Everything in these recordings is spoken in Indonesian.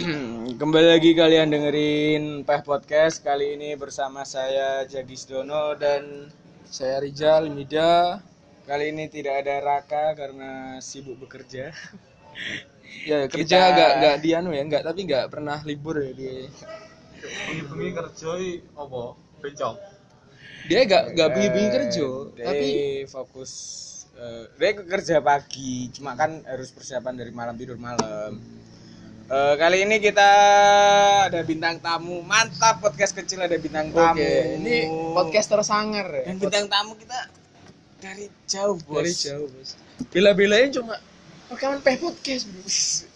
Kembali lagi kalian dengerin Peh Podcast. Kali ini bersama saya Jagis Dono dan Saya Rizal Mida. kali ini tidak ada Raka karena sibuk bekerja. Ya kerja Kita- nggak nggak di anu ya nggak tapi nggak pernah libur ya dia. bengi-bengi kerja apa? Bencok Dia nggak nggak bengi-bengi kerja Dia tapi fokus eh, Dia kerja pagi Cuma kan harus persiapan dari malam tidur malam Eh, Kali ini kita ada bintang tamu. Mantap podcast kecil ada bintang tamu. Oke, ini podcaster sangar ya. Dan bintang tamu kita dari jauh bos. Dari jauh bos. Bila-bilain cuma rekaman peh podcast bro.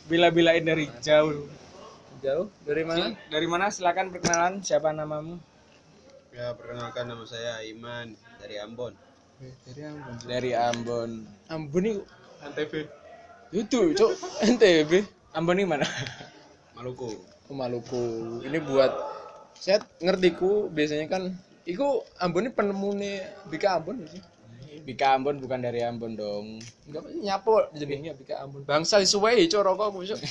Bila-bilain dari jauh. Jauh? Dari mana? Dari mana? Silakan perkenalan. Siapa namamu? Ya perkenalkan nama saya Iman dari Ambon. Dari Ambon. Dari Ambon. Ambon nih NTB itu cok NTB. Ambon ini mana? Maluku Oh, Maluku. Ini buat saya ngertiku biasanya kan Iku Ambon ini penemu nih Bika Ambon sih? Bika Ambon bukan dari Ambon dong Enggak nyapo jenengnya Bika Ambon. Bangsa suwe cok rokok besok.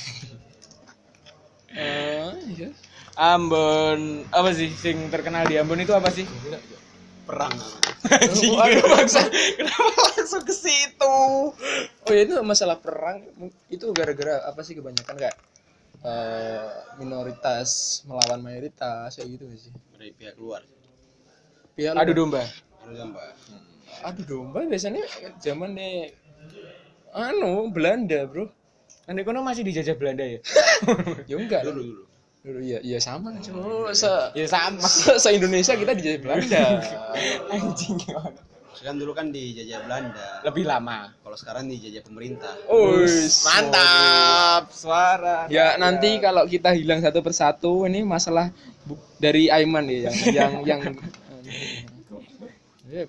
Eh, iya. Ambon apa sih sing terkenal di Ambon itu apa sih? Perang Waduh, bangsa. Kenapa langsung ke situ? Oh ya itu masalah perang itu gara-gara apa sih kebanyakan kayak eh, minoritas melawan mayoritas kayak gitu nggak sih. dari pihak luar Pihak Aduh domba. harus mbak aduh domba biasanya zaman nih anu Belanda bro. Kan kono masih dijajah Belanda ya? Ya enggak dulu dulu. Iya iya sama cuma se ya sama. se Indonesia kita dijajah Belanda. Anjing. kan dulu kan dijajah Belanda Lebih lama. kalau sekarang dijajah pemerintah Uis, Mantap. Suara. Ya nanti kalau kita hilang satu persatu ini masalah dari Aiman ya yang yang yang Ya.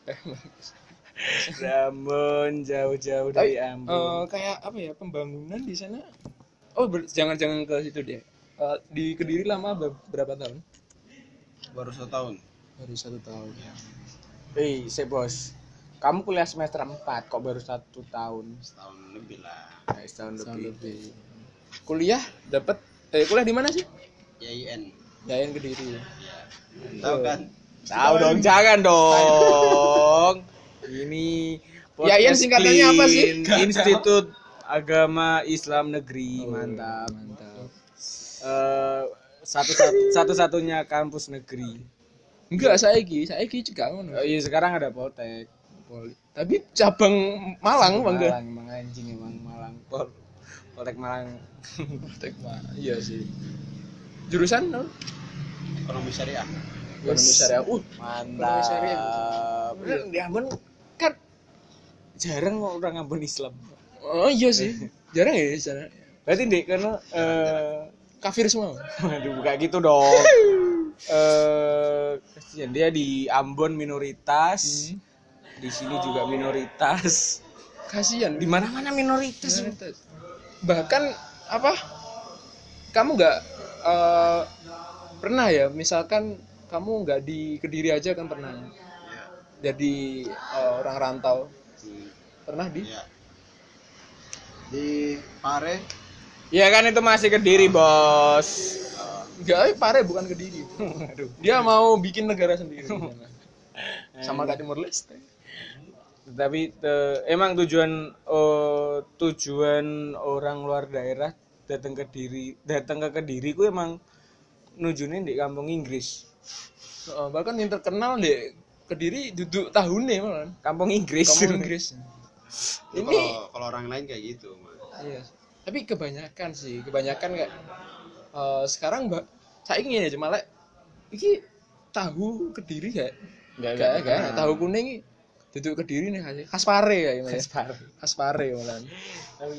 Ambon jauh-jauh dari Ambon. eh, kayak apa ya pembangunan di sana? Oh ber- jangan jangan ke situ deh. Eh, di Kediri lama ber- berapa tahun? baru satu tahun Baru satu tahun. Eh, si bos. Kamu kuliah semester 4 kok baru satu tahun? setahun lebih lah Nah, setahun Tahun lebih. lebih. Kuliah dapat eh kuliah di mana sih? YIN Yayan Kediri. tahu kan Tahu dong, jangan dong. Ini Ya, Ian, singkatannya apa sih? Institut Agama Islam Negeri, mantap. Mantap. Eh, satu satu satunya kampus negeri. Enggak, saiki, saiki juga ngono. Oh, iya sekarang ada Poltek. Poli. Tapi cabang Malang bangga. Malang, emang anjing emang Malang. Pol Poltek Malang. Tek Malang. Iya sih. Jurusan no? ekonomi syariah Ekonomi syariah. Uh, Mantap. syariah. Bener, di Ambon kan jarang kok orang Ambon Islam. oh iya sih. Jarang ya sana. Berarti dek karena eh Kafir semua. Waduh, bukan gitu dong. Eh, kasihan dia di Ambon minoritas, di sini juga minoritas. Kasihan Di mana-mana minoritas. Minoritas. Bahkan apa? Kamu nggak eh, pernah ya? Misalkan kamu nggak di kediri aja kan pernah. ya Jadi eh, orang rantau Hmm, pernah di ya di Pare Ya kan itu masih kediri bos. Enggak, eh, pare bukan kediri. Dia mau bikin negara sendiri. Sama kayak Timur Leste. Tapi te- emang tujuan oh, tujuan orang luar daerah datang ke diri datang ke kediri ku emang nujunin di kampung Inggris. Eh, bahkan yang terkenal deh kediri duduk tahunnya malah. Kampung Inggris. Kamu Inggris. Ini kalau kalau orang lain kayak gitu mas iya. Tapi kebanyakan sih, kebanyakan kayak eh, sekarang mbak saya ingin ya cuma lek iki tahu kediri gak? Enggak, Gak, gak, tahu kuning duduk kediri nih khas- khas pare ya ini. Khas Pare. Khas pare malah. Tapi,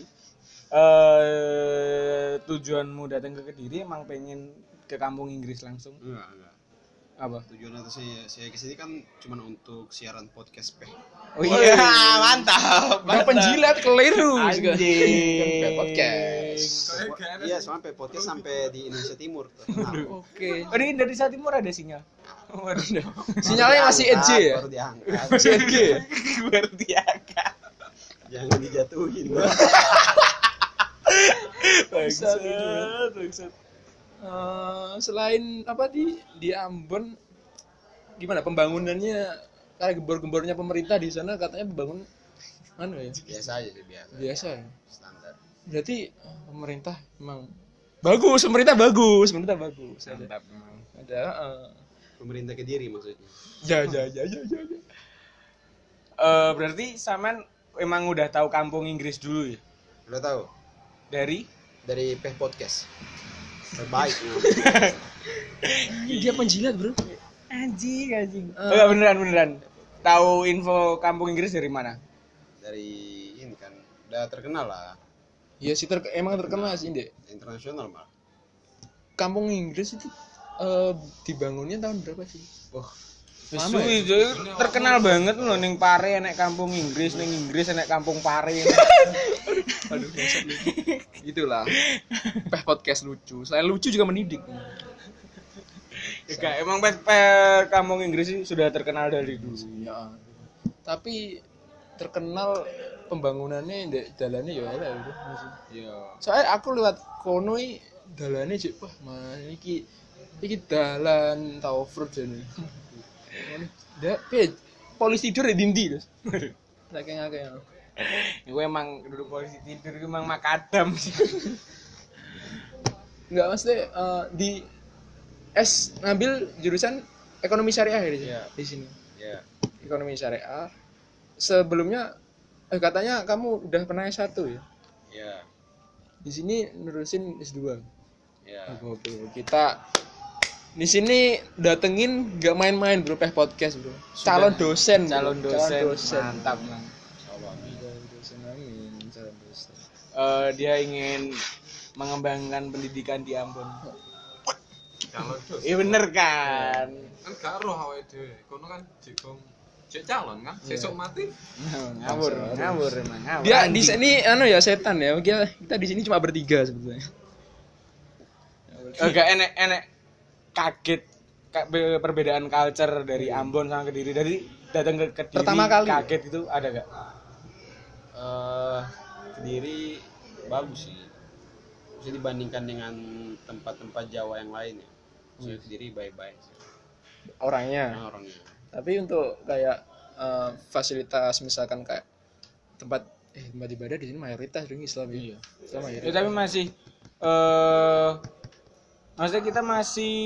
eh tujuanmu datang ke Kediri emang pengen ke kampung Inggris langsung enggak enggak apa? tujuan atas saya saya ke sini kan cuma untuk siaran podcast peh Oh iya, mantap. Yang penjilat keliru. Anjing. Podcast. iya sampai podcast sampai di Indonesia Timur. Oke. Oh, ini dari Jawa Timur ada sinyal. Waduh. Sinyalnya masih EJ ya? baru diangkat CG. Baru diangkat. jangan dijatuhin Bangsat, bangsat. Eh, selain apa di di Ambon gimana pembangunannya? Kayak gembor-gembornya pemerintah di sana katanya pembangun anu ya? Biasa aja sih biasa. Biasa ya? Standar. Berarti eh, pemerintah emang bagus pemerintah bagus pemerintah bagus. Mantap memang. ada eh, pemerintah kediri maksudnya. Ya ya ya ya ya, ya. Eh, berarti Saman emang udah tahu kampung Inggris dulu ya? udah tahu? Dari? Dari Peh Podcast terbaik dia penjilat bro anjing anjing. Eh. Enggak beneran beneran. Tahu info kampung Inggris dari mana? dari ini kan udah terkenal lah ya sih ter emang terkenal sih dek internasional malah kampung Inggris itu eh, dibangunnya tahun berapa sih Wah, Lama Wis ya? itu terkenal banget loh ning Pare enek kampung Inggris, ning Inggris enek kampung Pare. Aduh. Itulah. Peh podcast lucu. Selain lucu juga mendidik. Enggak, emang pe, pe kampung Inggris sih sudah terkenal dari dulu. Ya. Tapi terkenal pembangunannya di jalannya ya elek bro. Iya. Soalnya aku lewat kono i dalane jek wah man iki iki dalan fruit jane. Ndak polisi tidur di dindi terus. Saking akeh. Iku emang duduk polisi tidur iku emang makadam sih. Enggak mesti eh, di S ngambil jurusan ekonomi syariah ya di sini. Iya. Di sini. ya Ekonomi syariah. Sebelumnya eh, katanya kamu udah pernah S1 ya? ya Di sini nerusin S2. ya Oke, kita di sini datengin nggak main-main bro peh podcast bro calon dosen. Calon dosen, dosen. mantap. calon dosen amin calon Eh, dia ingin mengembangkan pendidikan di Ambon. calon Iya bener kan? kan gak roh awake dhewe kono kan jekong jek calon kan sesuk mati ngawur, ngawur emang ngawur. dia di Anjing. sini anu ya setan ya kita, kita di sini cuma bertiga sebetulnya agak enek enek kaget ka- be- perbedaan culture dari Ambon sama Kediri dari datang ke Kediri Pertama kali. kaget itu ada gak? Kediri bagus sih. Bisa dibandingkan dengan tempat-tempat Jawa yang lain ya. Maksudnya kediri baik-baik orangnya. Nah, orangnya. Tapi untuk kayak eh, fasilitas misalkan kayak tempat eh tempat ibadah di sini mayoritas dong Islam ya. Iya. Islam Ya, tapi masih eh maksudnya kita masih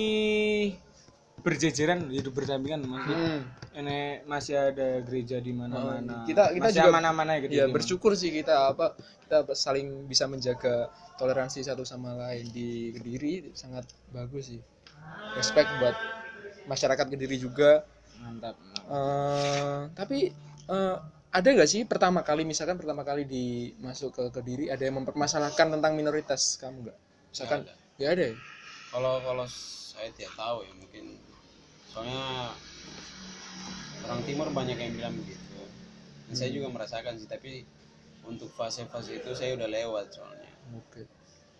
berjejeran hidup berdampingan maksudnya. Hmm. Enek masih ada gereja di mana-mana. Oh, kita kita masih juga mana-mana ya Kediri ya bersyukur sih kita apa kita saling bisa menjaga toleransi satu sama lain di kediri. Sangat bagus sih. Respect buat masyarakat kediri juga. Mantap. Eh, tapi eh, ada nggak sih pertama kali misalkan pertama kali di masuk ke kediri ada yang mempermasalahkan tentang minoritas? Kamu nggak? Misalkan nggak ada ya? Kalau kalau saya tidak tahu ya mungkin. Soalnya orang timur banyak yang bilang begitu Dan saya juga merasakan sih tapi untuk fase-fase itu saya udah lewat soalnya. Oke.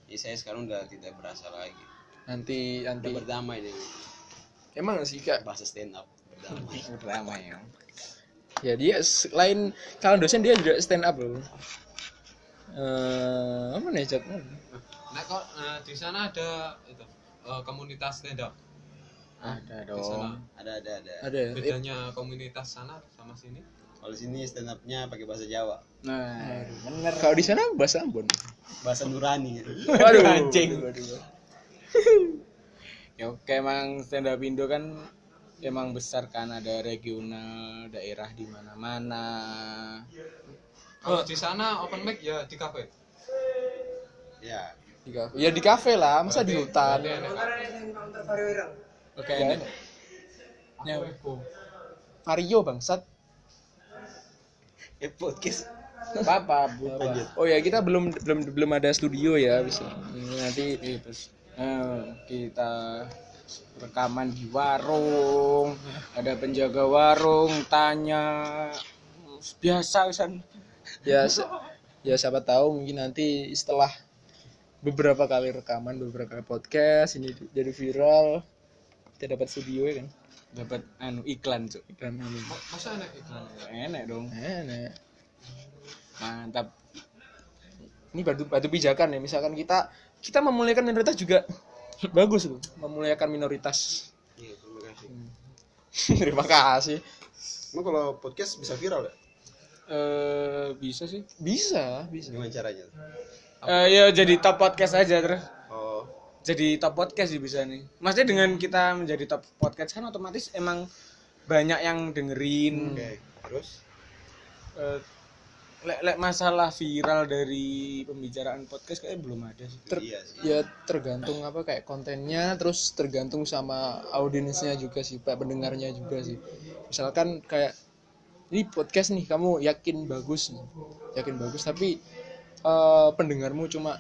Jadi saya sekarang udah tidak berasa lagi. Nanti nanti. Udah berdamai dengan emang sih kak? Bahasa stand up. Berdamai. Ramai ya. Ya dia selain calon dosen dia juga stand up loh. Eh apa nih Jat? nah kok eh, di sana ada itu eh, komunitas stand up ada sana dong. ada ada ada. Ada ya? Bedanya komunitas sana sama sini? Kalau sini stand upnya pakai bahasa Jawa. Nah bener. Kalau di sana bahasa Ambon. Bahasa Nurani. Waduh. Anjing. waduh. ya oke emang stand up Indo kan emang besar kan ada regional daerah di mana-mana. Kalau di sana open mic ya di kafe? Ya. Di kafe. Ya di kafe lah masa di hutan? Berarti oke Ya, ini Apa itu? Vario bangsat. Eh podcast. Apa? Apa oh ya kita belum belum belum ada studio ya bisa nanti Iya, terus eh, kita rekaman di warung ada penjaga warung tanya biasa wisan ya se- ya siapa tahu mungkin nanti setelah beberapa kali rekaman beberapa kali podcast ini jadi viral kita dapat studio ya kan? Dapat anu iklan cuk. Iklan Ma- masa enak iklan? Enak dong. Enak. Mantap. Ini batu batu pijakan ya. Misalkan kita kita memuliakan minoritas juga. Bagus tuh memuliakan minoritas. Iya, terima kasih. terima kasih. Emang kalau podcast bisa viral ya? Eh bisa sih. bisa bisa. Gimana caranya? Eh ya jadi top podcast aja terus. Jadi top podcast sih bisa nih. Maksudnya dengan kita menjadi top podcast kan otomatis emang banyak yang dengerin. oke. Terus? Eh, lek lek masalah viral dari pembicaraan podcast kayaknya belum ada sih. Ter- iya sih. ya tergantung apa kayak kontennya terus tergantung sama audiensnya juga sih pak pendengarnya juga sih misalkan kayak ini podcast nih kamu yakin bagus nih yakin bagus tapi eh, pendengarmu cuma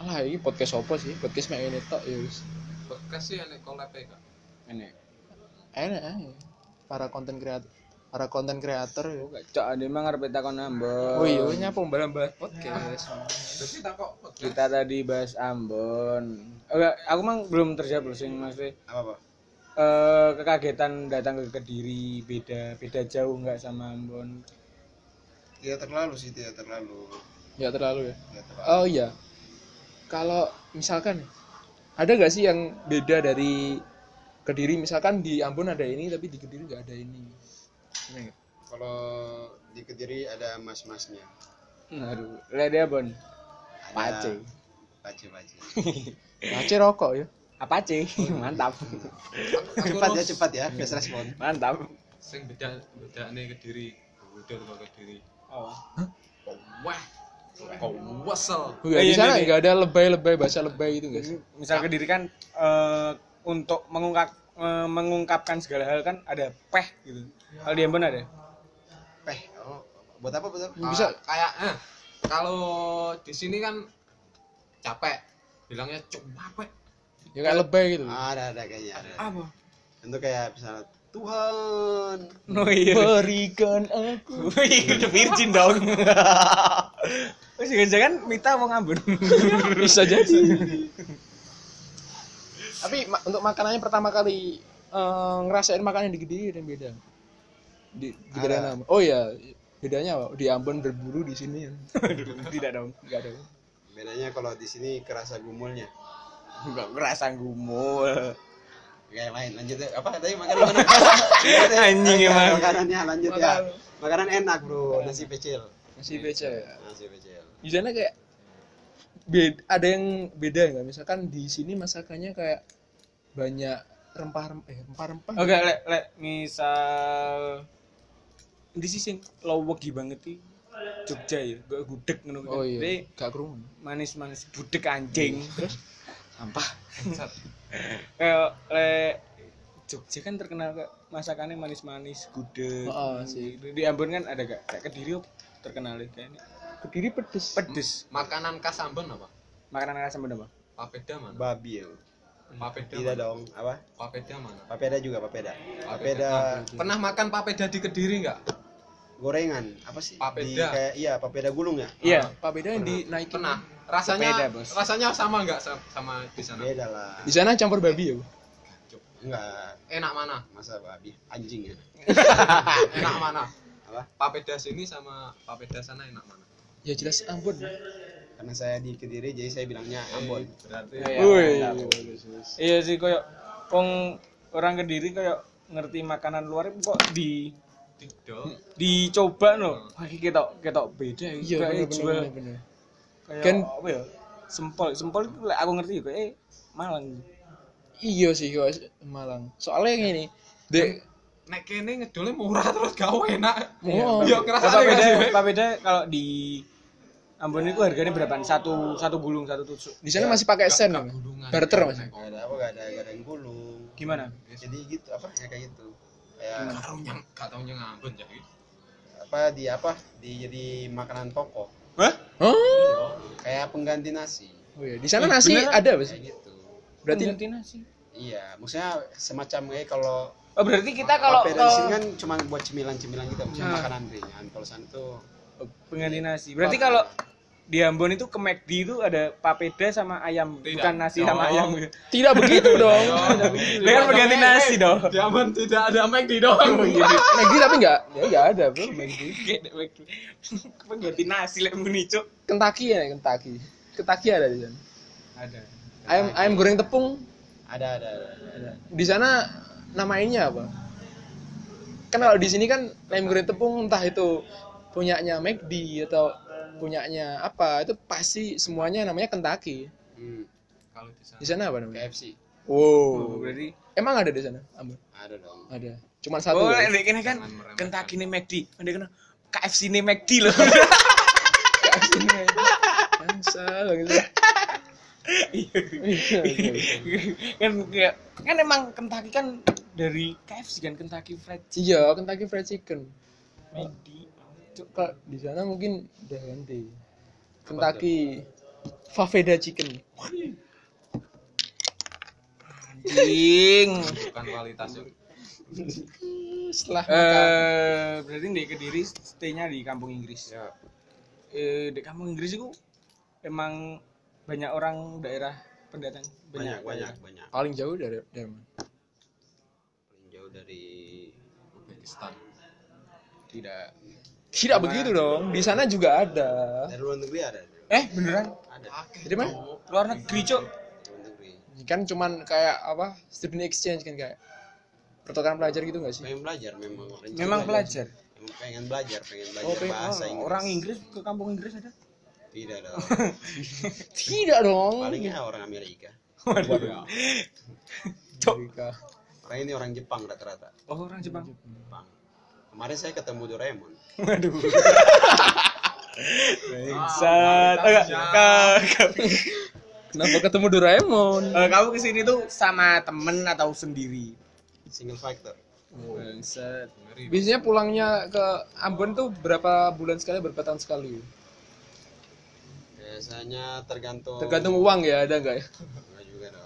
alah ini podcast apa sih podcast mek ini tok ya wis Podcast sih enek collab e, Kak. Ini. enak aja para konten kreator para konten kreator ya Cok, ada emang ngarep takon nambah. oh iya nyapa bahas podcast Terus kita kok podcast Kita tadi bahas Ambon. Enggak, aku mang belum terjawab loh sing maksudnya Apa, Pak? eh kekagetan datang ke Kediri beda beda jauh nggak sama Ambon. Tidak terlalu sih, tidak terlalu. ya terlalu ya Tidak terlalu. Oh iya. Kalau misalkan ada gak sih yang beda dari Kediri misalkan di Ambon ada ini tapi di Kediri nggak ada ini. Kalau di Kediri ada mas-masnya. Aduh. Ada- Pace. Pace, pace. Pace rokok ya. Apa sih? Mantap. cepat ya, cepat ya. Fast respon. Mantap. sing beda bedane Kediri. Udah kok Kediri. Oh, wah. Kau wesel. Oh, iya, Eh, di iya, sana nggak ada lebay-lebay bahasa lebay itu guys. Misal Kediri kan eh, untuk mengungkap eh, mengungkapkan segala hal kan ada peh gitu. Kalau di Ambon ada. Peh. Oh, buat apa, buat apa? Bisa. Kayak eh, kalau di sini kan capek. Bilangnya capek. Ya kayak lebay gitu. Ada, ada kayaknya. Ada. Apa? Itu kayak misalnya Tuhan. Oh iya. Berikan aku. Wih, udah virgin dong. Wes jangan Mita mau ngambun. Bisa jadi. tapi ma- untuk makanannya pertama kali eh, ngerasain makanan di Kediri ada yang beda. Di, di. Oh iya, bedanya apa? Di Ambon berburu di sini ya. Tidak dong. Nggak ada. Bedanya kalau di sini kerasa gumulnya. Enggak ngerasa gumul. Kayak lain. Lanjut ya. Apa tadi makanan mana? Anjing emang. Makanannya lanjut ya. Makanan enak, Bro. Nasi pecel. Masih beca ya. Nasi pecel. Di sana kayak beda, ada yang beda nggak? Misalkan di sini masakannya kayak banyak rempah-rempah, eh, rempah-rempah. Oke, lek lek misal di sisi lowegi banget sih. Jogja ya, gue gudeg ngono. Oh Jadi, iya, gak kerumun. manis-manis gudeg anjing. Terus sampah. Kayak lek Jogja kan terkenal ke masakannya manis-manis, gudeg. Oh, sih. Di Ambon kan ada gak? Kayak Kediri terkenal kayaknya. Kediri pedes. Pedes. Makanan khas Ambon apa? Makanan khas Ambon apa? Papeda mana? Babi ya. Papeda Tidak mana? dong. Apa? Papeda mana? Papeda juga, papeda. Nah, Papeda Pernah makan papeda di Kediri nggak? gorengan. Apa sih? Papeda. Di kayak iya, papeda gulung ya? Iya. Pak beda yang dinaikin. Pernah. Rasanya Papeda, Bos. rasanya sama nggak sa- sama di sana? Beda lah. Di sana campur babi ya, Bu? Enggak. Enak mana? Masa babi? Anjing ya? Enak mana? Apa? Papeda sini sama papeda sana enak mana? Ya jelas Ambon. Karena saya di Kediri, jadi saya bilangnya Ambon. Berarti Iya, Woi. mantap. Iya sih koyo wong orang Kediri koyo ngerti makanan luar kok di dicoba no. Wah, iki ketok ketok beda iki. Iya, Kayak bener jual bener bener. Kayak Kan- apa ya? Sempol, sempol itu lek aku ngerti juga eh Malang. Iya sih kok Malang. Soalnya yang ini, dek Nek kene ngedolnya murah terus gak enak. Oh. Iya, Apa ngerasa beda? Apa beda kalau di Ambon itu harganya berapa? Satu satu gulung satu tusuk. di sana masih pakai sen. Barter masih. Gak ada apa, gak ada, gak ada yang gulung. Gimana? Jadi gitu, apa? Ya kayak gitu. Kayak Gak tau nyang, gak tau nyang Ambon jadi. apa di apa? Di jadi makanan pokok. Hah? Oh. Kayak pengganti nasi. Oh iya, di sana nasi Beneran? ada apa sih? Kayak gitu. Berarti Pengganti nasi. Iya, maksudnya semacam kayak kalau Oh, berarti kita kalau papeda di sini kan cuma buat cemilan-cemilan gitu, maksudnya Nah. makanan ringan. Kalau sana tuh pengganti nasi. Berarti kalau di Ambon itu ke McD itu ada papeda sama ayam, Tidak. bukan nasi sama Oh. ayam. tidak begitu dong. Dia kan pengganti nasi dong. Di Ambon tidak ada McD doang. Maggi tapi enggak, ya enggak ada, Bro. McD. Pengganti nasi lek muni cuk. Kentucky ya, Kentucky. Kentucky ada di sana. Ada. Ayam ayam goreng tepung Ada ada ada. Ada. Di sana namanya apa? Kan kalau di sini kan ayam goreng tepung entah itu punyanya McD atau punyanya apa itu pasti semuanya namanya Kentucky. Hmm. Kalau di sana. Di sana apa namanya? KFC. Oh, Wow. berarti Emang ada di sana? Ambon? Ada dong. Ada. Cuman satu. Oh, ya? lek kene kan Jangan meremehkan. Kentucky nih McD. Ndek kena KFC nih McD loh. Kayak sini. Bangsa bangsa. Iya, iya, iya. kan kayak kan emang Kentucky kan dari KFC kan Kentucky Fried Iya, Kentucky Fried Chicken. McD. Di sana mungkin udah ganti. Kentucky Faveda Chicken. Anjing. Bukan kualitasnya. Setelah Eh, berarti di Kediri stay-nya di kampung Inggris. Ya. Eh, di kampung Inggris itu emang banyak orang daerah pendatang Banyak banyak daerah. banyak. paling jauh dari dari mana? Paling jauh dari Uzbekistan. Tidak. Tidak begitu dong. Di sana juga ada. dari luar negeri ada. Eh, beneran? Ada. Jadi mana? Luar negeri, Cok. Kan cuman kayak apa? Student exchange kan kayak pertukaran pelajar gitu nggak sih? Pengen belajar memang. Memang belajar. pengen belajar, pengen belajar Oh, pengen- bahasa oh, Inggris. orang Inggris ke kampung Inggris ada? Tidak dong. Tidak dong. Palingnya orang Amerika. Waduh. Cok. Orang ini orang Jepang rata-rata. Oh, orang Jepang. Jepang. Kemarin saya ketemu Doraemon. Waduh. Bangsat. Enggak, enggak. Kenapa ketemu Doraemon? Eh, kamu ke sini tuh sama temen atau sendiri? Single factor. Bangsat. Biasanya pulangnya ke Ambon tuh berapa bulan sekali, berapa tahun sekali? Biasanya tergantung Tergantung uang ya, ada nggak ya? Enggak juga dong.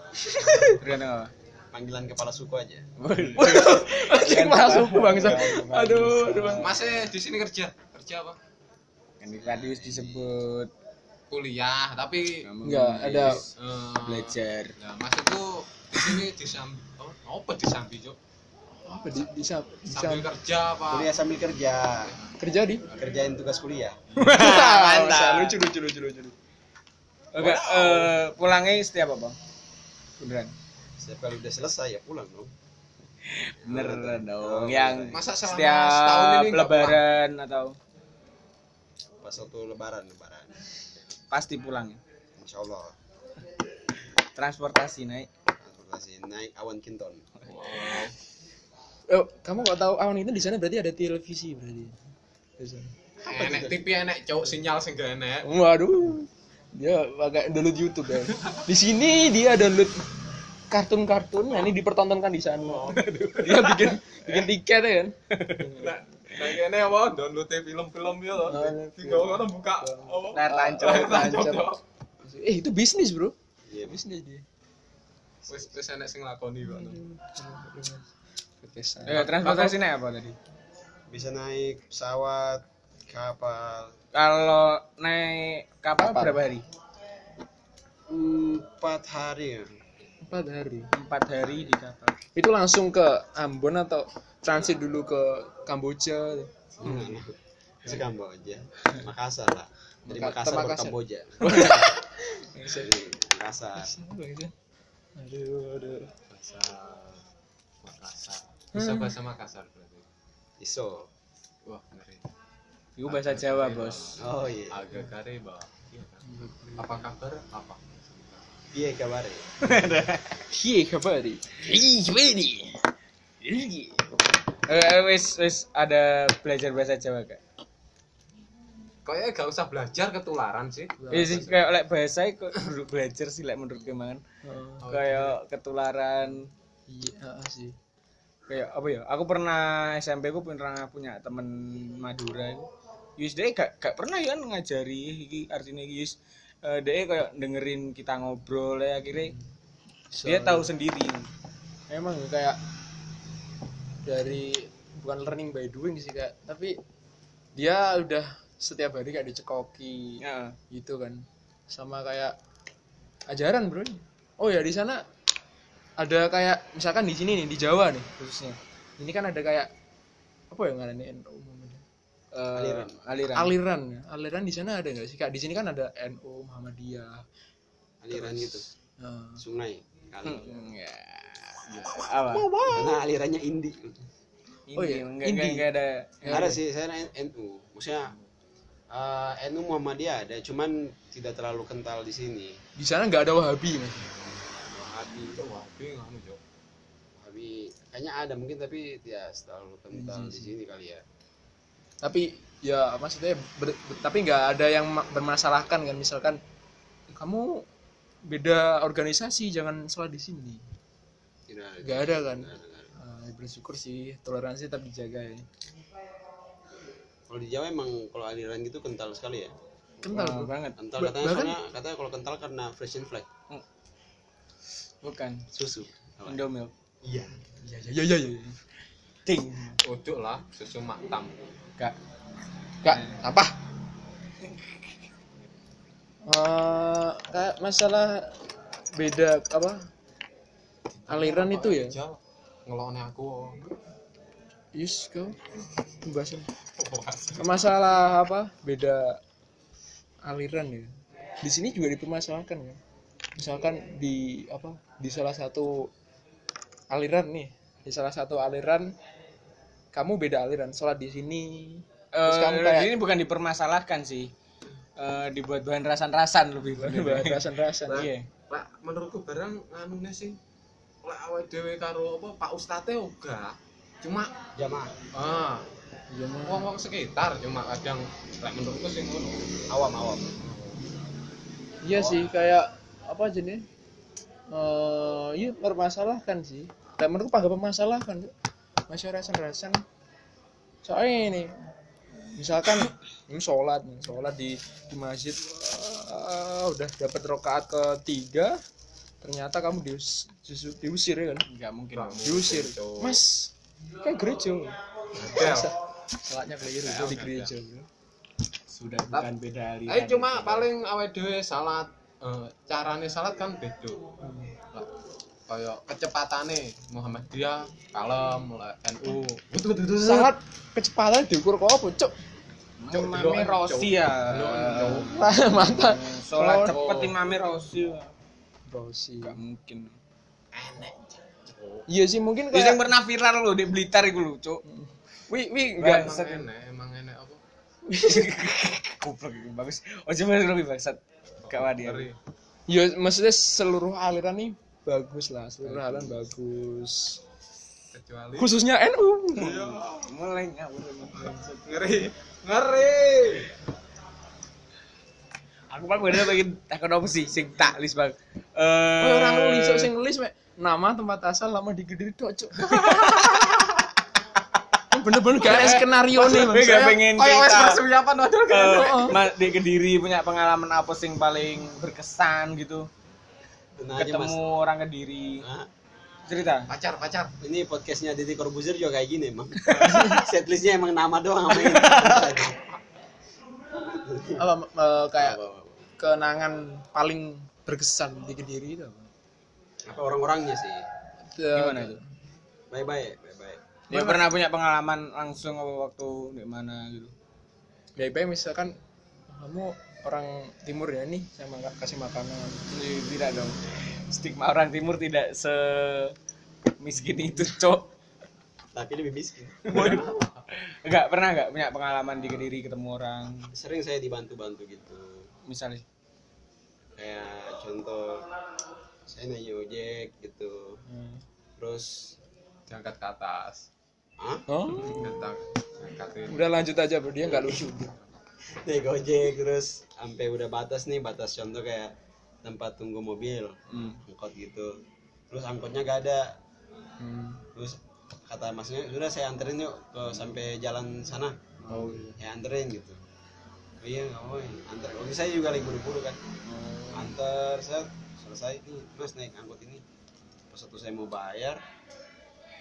Tergantung apa? Panggilan kepala suku aja. Anjing masuk bangsa. Aduh, aduh. Bang. Masnya di sini kerja? Kerja apa? Kan di radius disebut Kuliah, tapi Enggak, ada eh, belajar. Nah, Mas itu di sini di Sambi. Oh, apa di Sambi, Cuk? apa di, bisa Sambil kerja apa? Kuliah sambil kerja. kerja di? Kerjain tugas kuliah. Mantap. Lucu lucu lucu lucu. Oke, eh, pulangnya setiap apa? Beneran. Setiap kali udah selesai ya pulang dong. Bener dong. Yang Masa selama setiap setahun ini nggak lebaran atau Pas waktu lebaran lebaran. pasti pulang. ya? Insya Allah. Transportasi naik. Transportasi naik awan kinton. Oh, kamu kok tahu awan itu di sana berarti ada televisi berarti. Di sana. Enek TV enek cowok sinyal sing enek. Waduh. Dia pakai download YouTube ya. Di sini dia download kartun-kartun, nah ini dipertontonkan di sana. Dia bikin bikin tiket ya kan. Nah, nah kene apa download film-film ya loh. Tinggal orang buka apa? Layar tancap. Layar tancap. Eh itu bisnis bro. Iya, Bisnis dia. Wis wis enek sing lakoni kok. Eh, transportasi naik apa tadi? bisa naik pesawat, kapal. Kalau naik kapal Kapal. berapa hari? Empat hari ya. Empat hari. Empat hari di kapal. Itu langsung ke Ambon atau transit dulu ke Kamboja? Hmm. Itu Kamboja. Makassar lah. Dari Maka- Makassar ke Makassar. Kamboja. Dari Makassar. Aduh, aduh. Bahasa Makassar. Bisa bahasa Makassar berarti. Iso. Wah, ngeri. Itu bahasa Jawa, Bos. Oh iya. Agak kare, Mbak. Iya kan? Apa kabar? Apa? Iya kabare. Hiye kabari. Eh, wis wis ada belajar bahasa Jawa gak? Kayaknya gak usah belajar ketularan sih. Iya sih kayak lek bahasa kok belajar sih lek menurut kemangan. Oh, Kayak ketularan iya sih. kayak apa ya? Aku pernah SMP ku pernah punya temen Madura itu. Yus dia gak, gak pernah ya kan ngajari iki artinya iki, Yus eh dia kayak dengerin kita ngobrol ya akhirnya dia tahu sendiri. Emang kayak dari bukan learning by doing sih kak, tapi dia udah setiap hari kayak dicekoki Ya. gitu kan, sama kayak ajaran bro. Oh ya di sana ada kayak misalkan di sini nih di Jawa nih khususnya, ini kan ada kayak apa ya ngarani NU Eh, Aliran. aliran. aliran ya. aliran di sana ada nggak sih kak di sini kan ada NU Muhammadiyah Aliran gitu. Nah, Sungai. kali Ya. Apa? karena alirannya indie Ini, Oh iya, enggak, Indi. enggak, enggak ada. ada sih saya NU maksudnya eh, NU Muhammadiyah ada cuman tidak terlalu kental di sini Di sana nggak ada Wahabi mas. Wahabi Wahabi Cuk. Wahabi kayaknya ada mungkin tapi tidak terlalu kental di sini kali ya Tapi ya maksudnya ber- ber- tapi nggak ada yang ma- bermasalahkan kan misalkan kamu beda organisasi jangan salah di sini. Nggak ada kan. Ada, ada. Ah, bersyukur sih toleransi tetap dijaga ya. kalau di Jawa emang kalau aliran gitu kental sekali ya Kental bro. banget. kental katanya bahkan- soalnya katanya kalau kental karena Frisian flag Bukan. susu? Indomilk. Iya. Iya iya iya iya. Ting. Ojo lah susu maktam. Kak. Kak, apa? Eh, kayak masalah beda apa? Aliran itu ya? Ngelone aku. Yus kau? Pembahasan. Masalah apa? Beda aliran ya. Di sini juga dipermasalahkan ya. Misalkan di apa? Di salah satu aliran nih. Di salah satu aliran kamu beda aliran sholat di sini Terus Eh, kamu kayak- ini bukan dipermasalahkan sih. Eh, dibuat bahan rasan-rasan lebih rasan-rasan Iya. Lek menurutku barang nganune sih lek awake dhewe karo apa Pak Ustate uga. Cuma jamaah ah Mas. wong-wong sekitar cuma kadang lek menurutku sih ngono. Awam-awam. Iya sih kayak apa jenis eh iya permasalahkan sih. Dan menurutku agak permasalahkan. Masih rasan-rasan. Soalnya ini misalkan ini sholat nih sholat di di masjid eh, udah dapat rokaat ketiga ternyata kamu dius, dius- diusir ya kan Enggak mungkin. Nggak mungkin, diusir Cuk. mas kayak gereja Del. sholatnya keliru itu di gereja. Sudah bukan beda aliran. Ayo cuma paling awake dhewe salat eh, carane salat kan beda. Lah, Kaya kecepatane Muhammadiyah kalem lek NU. Betul betul sangat kecepatan diukur kok apa cuk Imame Rossi ya. mantap Sholat Oh. cepet Imame Rossi. Rosi Enggak mungkin. iya sih mungkin yang kayak pernah viral loh di Blitar itu loh, Cuk. wi wi Enggak. Emang enek, emang enek apa? Goblok bagus. Oh cuma lebih bangsat. Gak wadi. Ngeri. ya maksudnya seluruh aliran nih bagus lah seluruh aliran bagus. Kecuali khususnya NU Mulai ngawur ini. ngeri. Ngeri. Aku pak bener pengen takut apa sih sing tak list bang. Eh orang nulis kok sing nulis mek. Nama tempat asal lama di Kediri tok cuk. Bener-bener gak ada skenario nih Gue gak pengen Kayak wes persiapan waduh di Kediri punya pengalaman apa sing paling berkesan gitu Tenang aja mas ketemu orang Kediri Hah? cerita Pacar, pacar. ini podcastnya Deddy Corbuzier juga kayak gini emang setlistnya emang nama doang sama ini apa eh, kayak Apa, apa, apa. kenangan paling berkesan di Kediri itu apa? apa orang-orangnya sih gimana itu baik-baik baik-baik dia pernah punya pengalaman langsung waktu di mana gitu ya baik misalkan kamu orang timur ya nih saya nggak kasih makanan. Ini tidak dong. Stigma orang timur tidak se miskin itu cok. Tapi lebih miskin. Enggak pernah enggak punya pengalaman di Kediri ketemu orang. Sering saya dibantu-bantu gitu. Misalnya? Kayak contoh saya naik ojek gitu. Hmm. terus Diangkat ke atas. ah oh. Udah lanjut aja bro. Dia nggak lucu naik ojek terus sampai udah batas nih batas contoh kayak tempat tunggu mobil hmm. angkot gitu. Terus angkotnya gak ada. Hmm. terus kata masnya sudah saya anterin yuk ke sampai jalan sana. Oh ya anterin gitu. Oh iya nggak mau anter. Oke saya juga lagi buru-buru kan anter saya selesai nih. Mas naik angkot ini. Pas satu saya mau bayar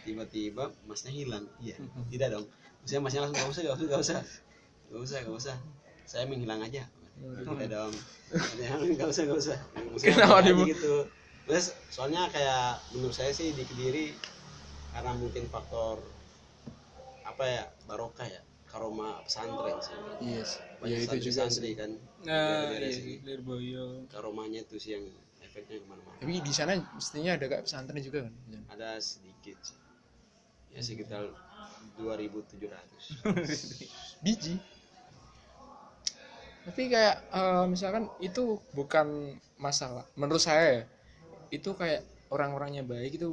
tiba-tiba masnya hilang. Iya tidak dong. Saya masnya langsung gak usah gak usah gak usah. Gak usah gak usah saya menghilang aja. Tidak dong gak usah gak usah. Kenapa gitu. Terus soalnya kayak menurut saya sih di kediri karena mungkin faktor apa ya barokah ya karoma pesantren sih. Yes banyak ya itu santri juga santri sih. kan nah Daerah iya sini. sih Lirboyo karomanya itu sih yang efeknya ke mana-mana. Tapi di sana mestinya ada kayak pesantren juga kan? Ada sedikit sih. Ya sekitar 2700 biji tapi kayak eh, misalkan itu bukan masalah. Menurut saya ya, itu kayak orang-orangnya baik itu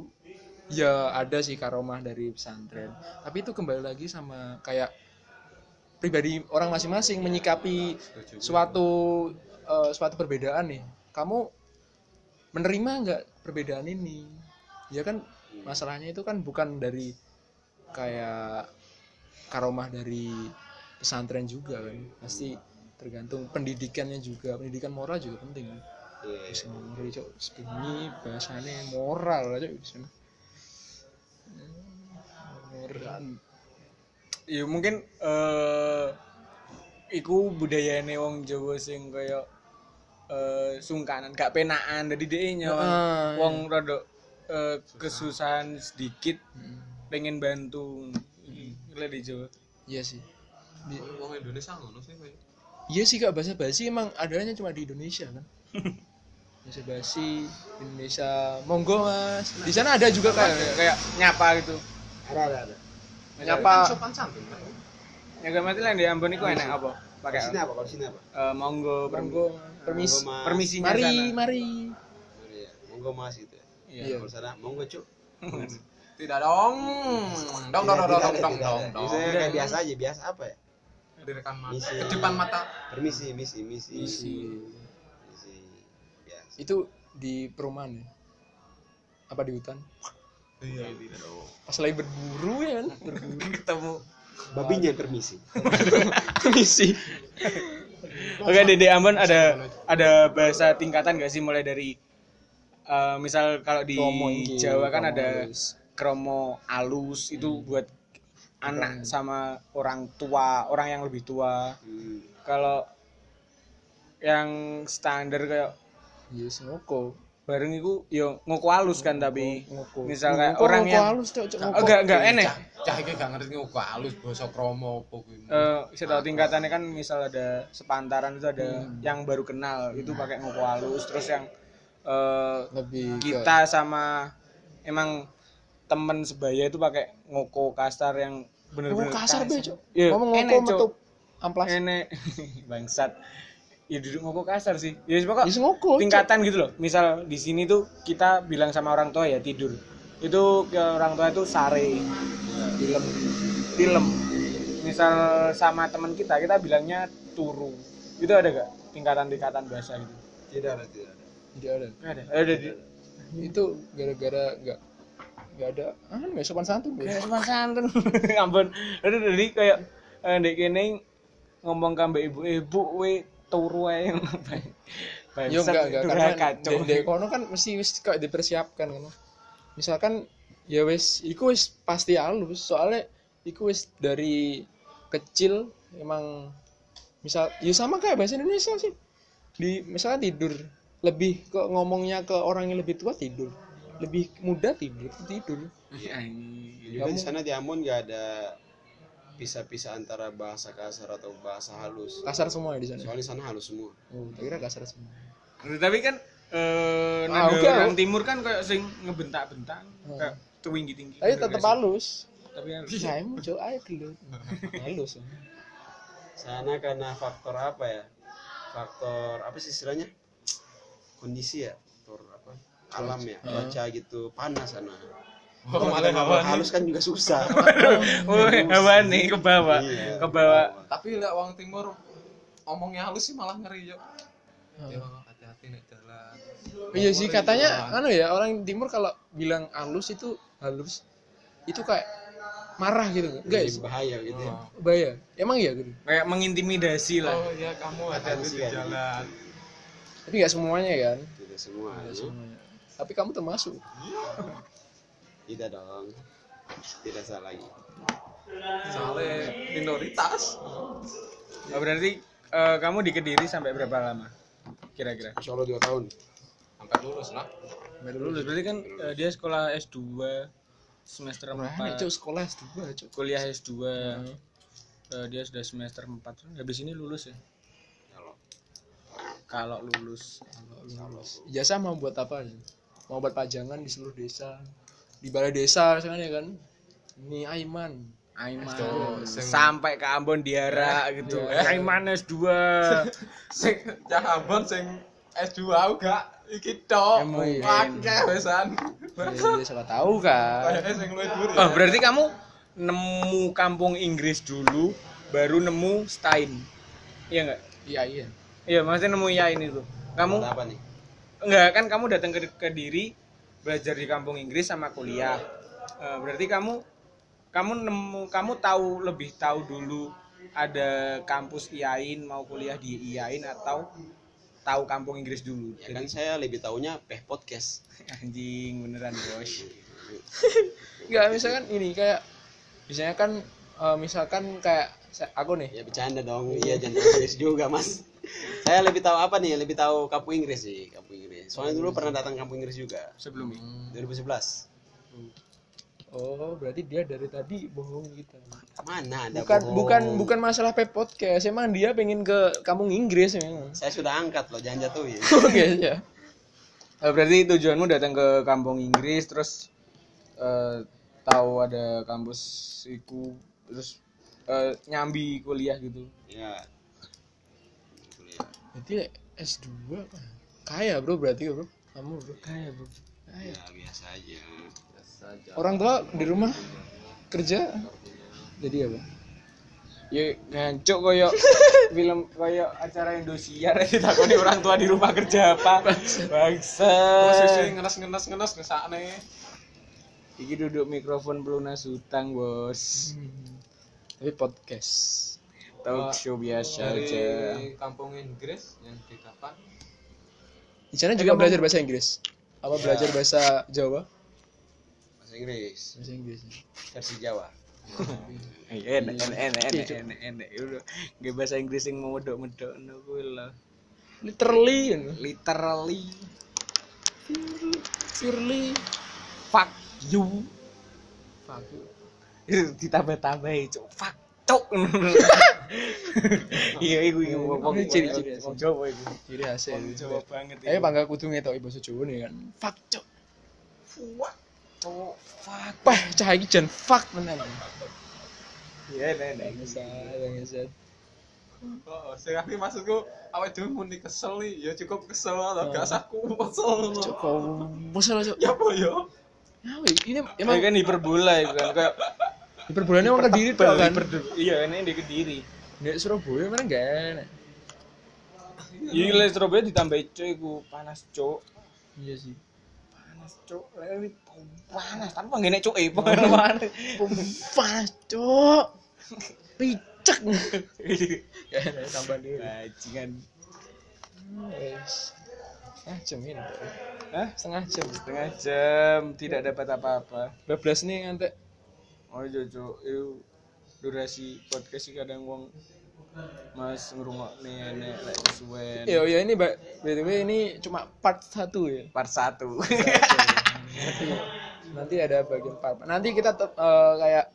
ya ada sih karomah dari pesantren. Tapi itu kembali lagi sama kayak pribadi orang masing-masing menyikapi suatu eh, suatu perbedaan nih. Kamu menerima nggak perbedaan ini? Ya kan masalahnya itu kan bukan dari kayak karomah dari pesantren juga kan. Pasti tergantung pendidikannya juga. Pendidikan moral juga penting. Kan Iya, bisa ngomong cok sebunyi bahasanya moral aja bisa. Moral. Ya mungkin eh iku budayane wong Jawa sing kaya eh sungkanan gak penaan dari dia nyawa Heeh, wong rada eh, kesusahan sedikit pengen bantu. Gila di Jawa. Iya sih. Di- Wong Indonesia ngono sih kowe. Iya sih kak. Bahasa basi emang adanya cuma di Indonesia kan? Bahasa basi Indonesia. Monggo mas. Di sana ada juga kayak kayak nyapa gitu. Ada ada ada. Nyapa. Sopan santun ya gak mati lah di Ambon iku enak apa? Pakai sini apa? Kalau sini apa? Eh, monggo monggo permis Monggo, Mas. permisinya mari sana. mari. Iya. monggo mas gitu ya. Iya. Kalau sana monggo cuk. Tidak dong. Dong dong dong dong dong dong biasa aja biasa apa ya Direkam mata. Misi. Ke depan mata. permisi misi misi. Misi. misi. Biasa itu di perumahan ya? Apa di hutan? Iya. pas lagi berburu ya kan? Berburu. Ketemu. Babinya permisi. Misi Oke di Ambon ada ada bahasa tingkatan gak sih? Mulai dari eh, misal kalau di Kromo Jawa kan kromo ada kromo alus. Itu buat anak sama orang tua orang yang lebih tua. Hmm. kalau yang standar kayak yes ngoko. Bareng itu yo ngoko alus kan tapi ngoko. misal kayak Ngoko- orang ngoko yang halus cok cok Oh, ngoko. enggak enggak enek Cah, iki gak ngerti kok halus basa kromo apa kuwi. eh saya tahu tingkatannya kan misal ada sepantaran itu ada Hmm. yang baru kenal itu pakai ngoko halus terus yang eh, lebih ke- kita sama emang temen sebaya itu pakai ngoko kasar yang bener-bener ngoko kasar be cok. Iya, ngomong ngoko Cok. metu amplas. Enek bangsat. Ya duduk ngoko kasar sih. Ya pokok yes ngoko Cok. tingkatan gitu loh. Misal di sini tuh kita bilang sama orang tua ya tidur. Itu ke orang tua itu sare. Film film misal sama teman kita kita bilangnya turu. Itu ada gak tingkatan-tingkatan bahasa gitu? Tidak ada tidak ada. Tidak ada. Nggak ada? Ada di. Itu gara-gara nggak nggak ada ah nggak sopan santun Be. kayak sama santun ampun ada jadi kayak eh, ndek kene ngomong ke mbak ibu-ibu we turu ae Yo enggak enggak karena kacau di kono kan mesti wis kok dipersiapkan kan. Misalkan ya wis iku wis pasti halus soalnya iku wis dari kecil emang misal ya sama kayak bahasa Indonesia sih. Di misalnya tidur lebih ke ngomongnya ke orang yang lebih tua tidur. Lebih muda tidur. Tidur. juga di sana di Ambon nggak ada pisah-pisah antara bahasa kasar atau bahasa halus. Kasar semua ya di sana. soalnya sana halus semua. Oh, kira kasar semua. tapi kan eh Ah, oke, orang timur kan kayak sing ngebentak-bentak kayak tinggi tinggi. Tapi tetap halus. tapi kan Saya muncul air dulu. Halus. sana karena faktor apa ya? Faktor apa sih istilahnya? Kondisi ya alam ya cuaca gitu panas sana. Oh, malah Kalau hawa. halus kan juga susah. Woi, hawa nih? Ke bawah Iya. ke bawah Tapi lek wong timur omongnya halus sih malah ngeri yo. Yo hati-hati nek jalan. Iya sih katanya anu ya orang timur kalau bilang halus itu halus itu kayak marah gitu. Enggak Lebih ya bahaya gitu ya. Bahaya. Emang iya gitu kayak mengintimidasi lah. Oh iya kamu hati-hati di jalan. tapi nggak semuanya kan? Tidak semua ya. semuanya. Tapi kamu termasuk. Tidak dong. Tidak salah lagi. Soalnya minoritas. Oh, berarti eh, kamu di Kediri sampai berapa lama? Kira-kira. Insya Allah dua tahun. Sampai lulus lah. baru lulus. Berarti kan eh, dia sekolah S2 semester Mana 4 cok sekolah S2 cok kuliah S2 Eh, dia sudah semester 4 habis ini lulus ya? Kalau. Kalau lulus. Ijazah mau buat apa? Mau buat pajangan di seluruh desa. Di balai desa misalkan ya kan. Ini Aiman. Aiman Tuh, sing- sampai ke Ambon diara gitu Aiman S2 sing cah Ambon sing S2 aku gak iki tok. Emang. Akeh wesan. Ya, ya, siapa tahu kan. Kayaknya sing luwih dhuwur oh berarti kamu nemu kampung Inggris dulu baru nemu Stein iya nggak Iya iya. iya maksudnya nemu Yain itu kamu Buat apa nih Enggak kan kamu datang ke Kediri belajar di kampung Inggris sama kuliah. Eh, berarti kamu kamu nemu kamu tahu lebih tahu dulu ada kampus IAIN mau kuliah di IAIN atau tahu kampung Inggris dulu. ya kan saya lebih tahunya peh podcast anjing beneran bos. Enggak misalkan ini kayak misalnya kan eh, misalkan kayak aku nih ya bercanda dong iya jangan serius juga mas saya lebih tahu apa nih lebih tahu kampung Inggris sih kampung Inggris soalnya dulu pernah datang kampung Inggris juga Sebelumnya. 2011 Oh, berarti dia dari tadi bohong kita. mana ada Bukan bohong. bukan bukan masalah pep podcast, emang dia pengen ke kampung Inggris memang. saya sudah angkat loh jangan jatuhin Oke ya. Berarti tujuanmu datang ke kampung Inggris terus eh, tahu ada kampus iku terus eh, nyambi kuliah gitu. ya Kuliah. Berarti S2 apa? Kaya, Bro, berarti bro. Kamu, Bro. Kaya, Bro. ya biasa aja Orang tua di rumah kerja jadi apa? Ya ngancuk koyo film koyo acara Indosiar ditakoni orang tua di rumah kerja apa. Bangsa. Posisi ngenes-ngenes ngenes ngesakne. Iki duduk mikrofon pelunas hutang, Bos. Tapi podcast. Talk show biasa Dari aja. kampung Inggris yang didapat Di sana juga belajar bahasa Inggris. Apa belajar bahasa Jawa? bahasa Inggris Bahasa Inggris. versi Jawa Eh, Enak, enak, enak, enak, enak, enak. Udah, nggak bahasa Inggris yang mau medok-medok no kuwi lah. Literally? Literally Purely. fuck you. Fuck you. Itu ditambah-tambah cuk. Fuck cuk. Iya, iku iku wong Ini ciri-ciri wong Jawa iku. Ciri khas Jawa banget Ayo bangga kudu ngetok Jawa nih kan. Fuck cok. Fuck. Cuk, fuck. Pah, cah iki jan fuck tenan. Iya, enak. Bangsat, bangsat. Oh, sing aku maksudku awake dhewe muni kesel nih, ya cukup kesel lah, gak usah ku kesel. Cok, kok bosan cok. Ya apa ya? Ya, Ini emang kan hiperbola itu kan kayak hiperbolanya orang kediri tuh kan. Iya, ini di Kediri. Di Surabaya mana gak enak. Iya, le Surabaya ditambah cuk iku panas cuk. Iya sih. Panas cuk. Lek panas tanpa ngene cuk eh panas. Panas cok. Picek. Ya, tambah dulu. Bajingan. Wes. Setengah jam ini. Hah? Setengah jam. Setengah jam tidak dapat apa-apa. Bablas nih ngantek. Oh iya cuk, itu durasi podcast sih kadang wong Mas ngrungokne enek lek suwen. Ya, ya ini Mbak. BTW ini cuma part 1 ya. Part 1. nanti, nanti ada bagian part. Nanti kita tet- eh, kayak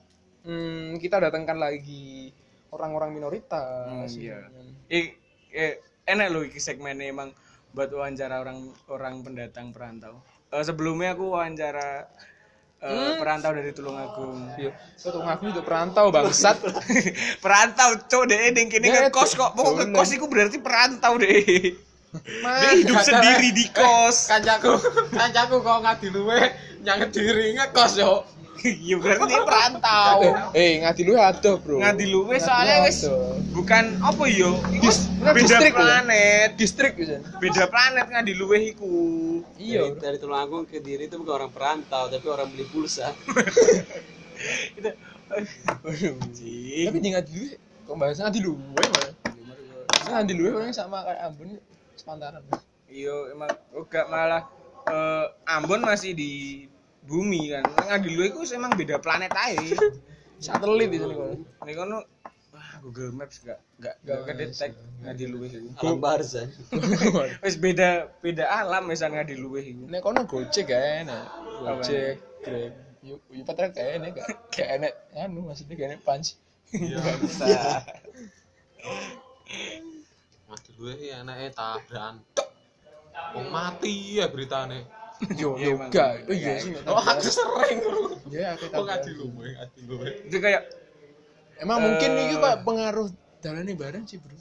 hmm, kita datangkan lagi orang-orang minoritas. Hmm, iya. I, eh, enak loh iki segmennya emang buat wawancara orang orang pendatang perantau. Eh, sebelumnya aku wawancara eh, perantau dari Tulungagung. Iya. Ngaku itu perantau bangsat. perantau cok deh ning kene Ya, ngekos kok. Pokoknya dolen. ngekos iku berarti perantau deh. Dia hidup sendiri di kos. Kancaku, kancaku kok ngadi luwe nyang diri ngekos yo. Iya berarti dia perantau. eh ngadi lu ada, Bro. Ngadi luwe soalnya wis bukan apa yo? Iku beda distrik, ya? planet. distrik bisa. Beda planet ngadi luwe iku. Iya. dari, dari Tulungagung ke Diri itu bukan orang perantau tapi orang beli pulsa Itu. Tapi di ngadi lu kok bahasa ngadi lu malah. Ngadi lu orang sama kayak Ambon sepantaran. Iya emang enggak malah eh, Ambon masih di bumi kan. Ngadi luwe iku emang beda planet aja. Satelit di sini kok. Nek kono wah Google Maps gak gak Gak gak kedetek ngadi luwe iku. alam barzan Wis beda beda alam misan ngadi luwe iku. Nek kono Gojek kan, Gojek, Grab. Yuk, yuk patra kayak ini gak kayak enek anu maksudnya kayak enek punch. Bangsa. mati lu ya anaknya tabrakan Tok. Wong mati ya beritane Yo Iya, yo gitu. Oh iya Iya, sih. oh aku sering Ya aku tahu. adi lu gue adi lu Itu kayak Emang mungkin Eh. ini pak pengaruh dalane bareng sih bro.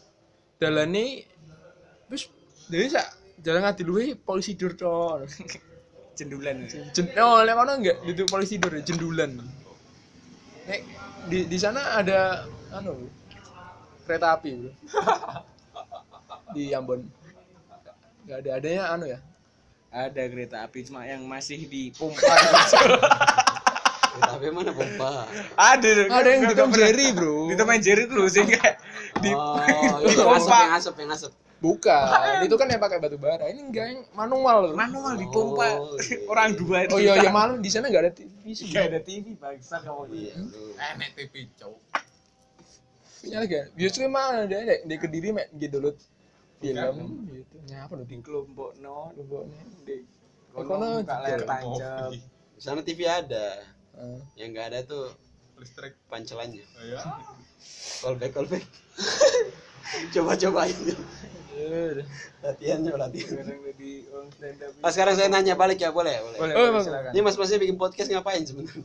Dalane terus dari sak jalan ngati luwe polisi dur tok. cendulan. Jen, oh, lek kono enggak itu polisi dur jendulan. Nek di di sana ada anu kereta api bro. di Ambon. Enggak ada adanya anu ya. Ada kereta api cuma yang masih dipompa. Tapi mana pompa? ada. Ada yang di Tom Jerry bro. Di Tom Jerry dulu sih kayak di Oh, di itu yang asap, pompa. yang asap, yang asap. Bukan, itu kan yang pakai batu bara. Ini enggak yang manual loh. Manual dipompa. Oh, iya. Orang dua Oh iya, ya malam di sana enggak ada TV sih. Gak ada TV bangsa kamu. Iya, lu. enek TV cowok Punya lagi. Biasanya mana ada di kediri mek di download film gitu. Nyapa lo Di di kelompok no. kelompoknya. Di Kono buka layar tancap. Di sana TV ada. Ah. Yang nggak ada tuh listrik pancelannya. ya Callback, callback. Coba-coba aja. Ya udah. Latihan, coba latihan. Sekarang jadi orang stand up. Pas sekarang saya nanya balik ya, boleh? Boleh. Boleh, Oh, boleh, emang. silakan. Ini mas-masnya bikin podcast ngapain sebenarnya?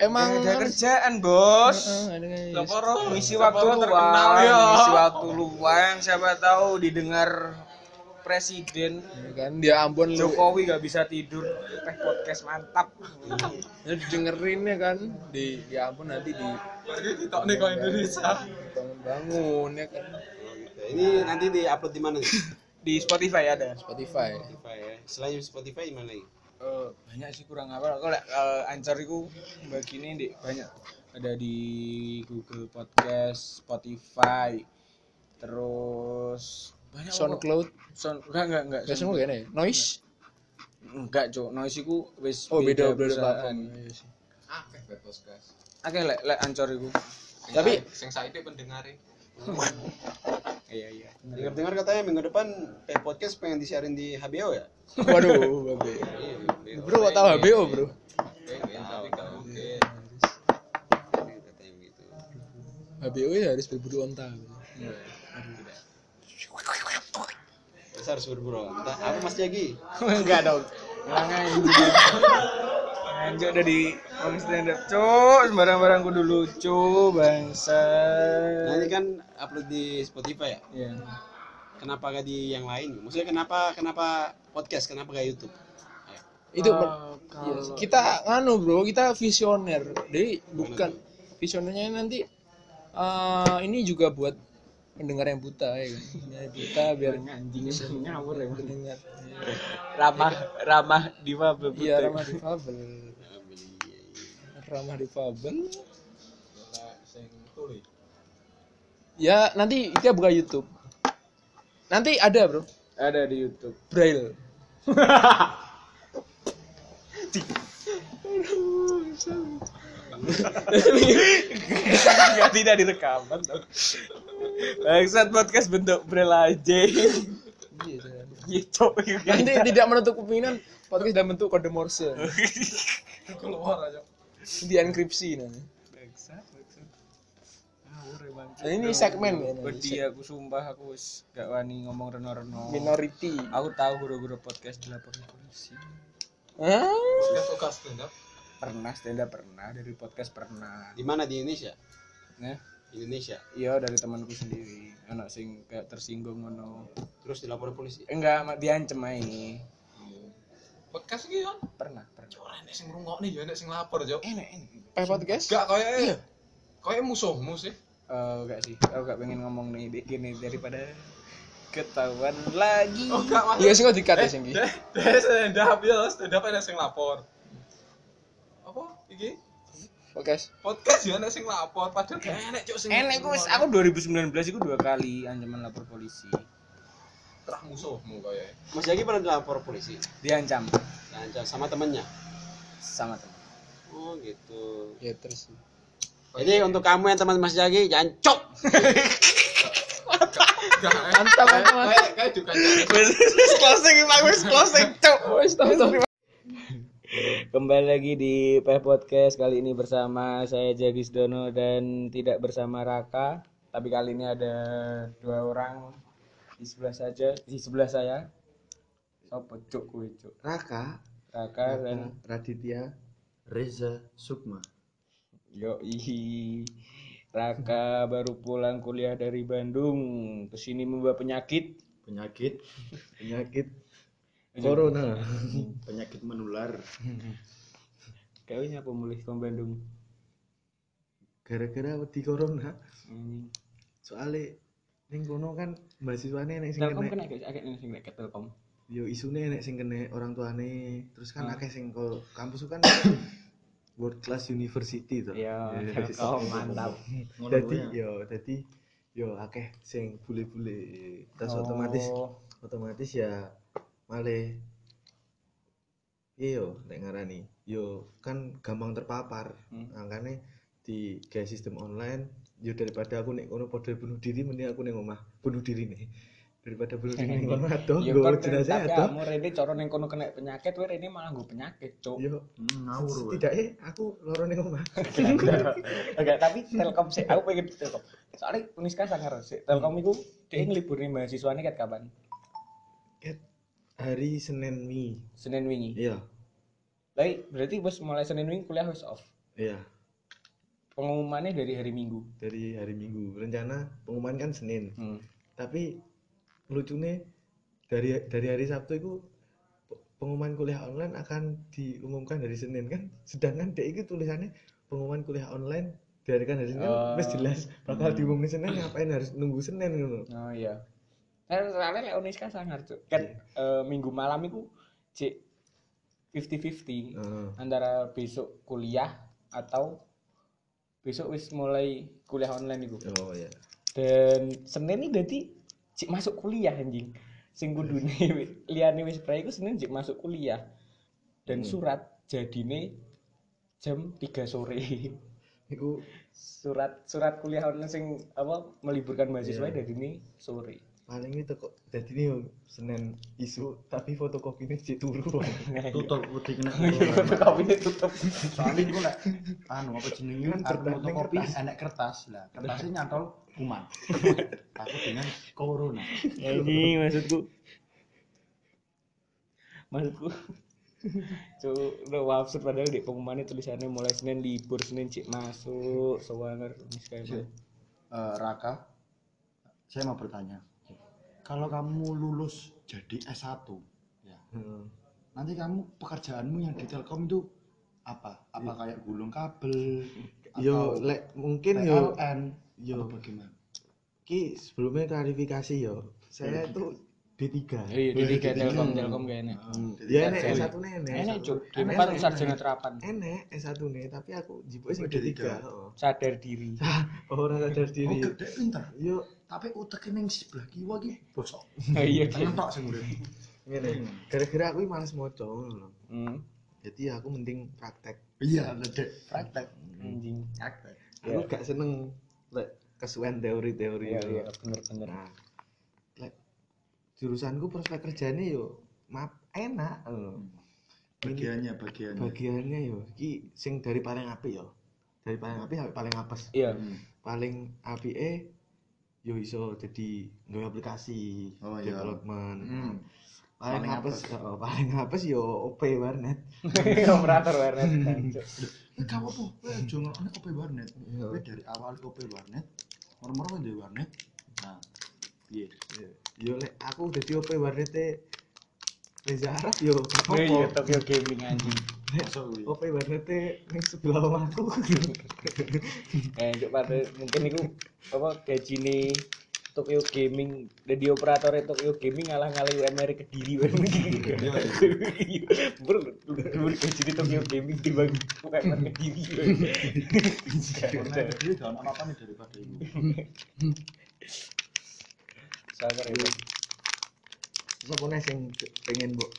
Emang ada kerjaan, Bos. Kan. Laporo Ngisi Laporo waktu terkenal luang, ya ngisi waktu luang, siapa tahu didengar presiden Ya kan dia Ambon lu. Jokowi gak bisa tidur, teh podcast mantap. Ya dengerin ya kan di di Ambon nanti di ditok nih kalau Indonesia bangun ya kan. Ini nanti di-upload di mana? Di Spotify ada. Spotify. Spotify ya. Selain Spotify di mana lagi? Eh, banyak sih kurang apa kalau uh, ancar itu begini di banyak ada di Google Podcast, Spotify, terus banyak apa? SoundCloud. Sound enggak enggak enggak. Gak semua kayaknya. Noise. Enggak, Cuk. Noise iku wis Oh beda beda platform. Iya sih. akeh guys Oke, lek lek ancor iku. Tapi- sing saiki pendengare Iya, iya. Dengar-dengar katanya minggu depan kayak podcast pengen disiarin di HBO ya? Waduh, babe. Iya, Bro, kok tahu HBO, Bro? gak mungkin Katanya begitu. HBO ya harus berburu onta. Masa harus berburu. Entah apa Mas Jagi? Enggak dong. Ngelang anjing. Anjir udah di om stand up. Cuk, sembarang-barang kudu lucu, bangsa. Nah ini kan upload di Spotify ya. Iya. Kenapa gak di yang lain? Maksudnya kenapa kenapa podcast? Kenapa gak YouTube? Ayo. Itu iya, kalau- kita nganu, Bro, kita visioner. Jadi bukan visionernya nanti eh, ini juga buat pendengar yang buta ya kan. Buta biar anjingnya ngawur ya. pendengar. Ramah ramah difabel. Iya, ramah difabel. Ramah difabel. Ya, nanti kita buka YouTube. Nanti ada, Bro. Ada di YouTube. Braille. Enggak tidak direkaman. tau. Bangsat podcast bentuk braille aja. Iya, Cuk. Nanti tidak menutup kemungkinan podcast dalam bentuk kode Morse. keluar aja Di enkripsi nanti. Bangsat. Nah, ini segmen ya. Wedi aku sumpah aku wis gak wani ngomong reno-reno. Minority. Aku tahu guru-guru podcast dilaporin polisi. Hah? Suka stand up Pernah stand up pernah dari podcast pernah. Di mana di Indonesia? Nah, Indonesia. iya dari temanku sendiri. Anak sing kayak tersinggung ngono. Terus dilapor polisi. Enggak, mak diancem ae. Podcast iki kan Pernah, pernah. ora enek sing ngrungokne ya enek sing lapor yo Enak, enak. Pay podcast? gak koyo koyo musuhmu sih Eh, enggak sih. Aku gak pengen ngomong nih gini daripada ketahuan lagi. oh gak mas Iya sih kok dikat ya sing iki. deh deh stand up ya stand up enek sing lapor apa iki Podcast. podcast ya enek sing lapor padahal gak enek cuk sing Enak aku, aku 2019 itu dua kali ancaman lapor polisi. Terah musuhmu koyo Mas Jagi pernah dilapor polisi? Diancam Diancam sama temennya. sama teman. Oh gitu. Ya terus. Jadi untuk kamu yang teman Mas Jagi jangan cok. Mantap, mantap, kayak kayak juga closing. Wis closing, tahu. Kembali lagi di Peh Podcast kali ini bersama saya Jagis Dono dan tidak bersama Raka, tapi kali ini ada dua orang di sebelah saja di sebelah saya. Sopo cuk kuwi cuk? Raka. Raka dan Raditya Reza Sukma. Yo ihi Raka baru pulang kuliah dari Bandung. Ke sini membawa penyakit. Penyakit. Penyakit corona. Penyakit menular. Kayaknya apa mulai ke Bandung? Gara-gara wedi corona. Soalnya ning kono kan mahasiswane nek sing Telkom kena kena gak akeh ning sing nek Telkom yo isune nek sing kena orang tuane terus kan Hmm. akeh sing kok kampus kan world class university to iya. Telkom mantap Dadi ya. yo dadi yo akeh sing bule-bule terus otomatis Oh, otomatis ya male iya yo nek ngarani yo kan gampang terpapar Hmm. makanya di kayak sistem online yo daripada aku nek kono padha bunuh diri mending aku ning omah bunuh diri nih daripada bunuh diri ning kono adoh ya nggawa kan jenazah tapi adoh kamu rene cara ning kono kena penyakit kowe rene malah nggo penyakit cuk yo Hmm, ngawur wae. setidaknya aku loro ning omah Enggak, tapi Telkom sih, aku pengen Telkom. Soalnya Uniska sangar sih. Telkom itu dia ngeliburin mahasiswanya kat kapan? Ket hari Senin wingi Senin wingi. iya Tapi berarti bos mulai Senin wingi kuliah wis off. iya Pengumumannya dari hari Minggu. dari hari Minggu rencana pengumuman kan Senin Hmm. tapi lucunya dari dari hari Sabtu itu pe- pengumuman kuliah online akan diumumkan dari Senin kan sedangkan dia itu tulisannya pengumuman kuliah online dari kan hari Senin Oh. wis jelas bakal diumumin Senin ngapain harus nunggu Senin gitu Oh iya. Nah, soalnya lek Uniska sangar tuh. Kan eh, Minggu malam itu cek 50-50 Heeh. antara besok kuliah atau besok wis mulai kuliah online itu. oh ya dan Senin ini berarti cik masuk kuliah anjing. Sing kudune liyane wis prai iku Senin cik masuk kuliah. Dan surat jadine jam 3 sore. Itu surat surat kuliah online sing apa meliburkan mahasiswa Iya. dari ini sore paling itu kok jadi ini yo Senin isu tapi fotokopinya cek turu tutup wedi kena. Tapi ini tutup. Soalnya itu lek anu apa jenenge? Kan fotokopi kertas. enek kertas. Lah kertasnya nyantol kuman. Aku dengan corona. Anjing maksudku. Maksudku. Cuk, udah absurd padahal di pengumumannya tulisannya mulai Senin libur, Senin cik masuk, sewanger, ini sekali Eh, Raka saya mau bertanya kalau kamu lulus jadi S1 ya Heeh. nanti kamu pekerjaanmu yang di Telkom itu apa apa kayak gulung kabel yo lek mungkin yo yo bagaimana ki sebelumnya klarifikasi yo saya tuh D3 Iya, di tiga Telkom, Telkom gak enak. ya enek Sarjana. S1 nih enek Enak S1. cuk, di Enek, empat enek, sarjana enek. terapan. enek S1 nih tapi aku jipuk sing Oh, D3 D3. heeh. Sadar diri. oh ora sadar oh diri gede pinter yo tapi utek ning sebelah kiwa iki bosok. Iya, Tangan tok sing urip ngene. Gara-gara aku males maca ngono lho. Hmm, jadi aku mending praktek. Iya dedek praktek. Anjing. praktek. Aku gak seneng lek kesuwen teori-teori Iya, iya, bener-bener. nah lek jurusanku prospek kerjanya yo map enak bagiannya bagiannya. Bagiannya yo iki sing dari paling apik yo. Dari paling apik sampai paling apes. Iya, Hmm. paling apike yo iso jadi nggawe aplikasi Oh, iya. development Hmm. paling Paling apes apes. oh, paling apes yo OP warnet operator warnet. Eh, apa-apa, kowe aja ngelokne OP warnet. Iya. Kowe dari awal OP warnet, moro-moro kowe duwe warnet. Nah, piye? yo lek aku dadi OP warnete Reza Arab yo iya, apa Tokyo Gaming anjing. Masa kuwi? OP warnete ning sebelah omahku Eh, cuk pada mungkin itu apa gaji nih Tokyo Gaming jadi operator Tokyo Gaming ngalah ngalah UMR Kediri kan ber ber gaji di Tokyo Gaming dibagi UMR Kediri Karena dia gak ono apa-apa nih daripada itu. itu sapa nih sing pengen mbok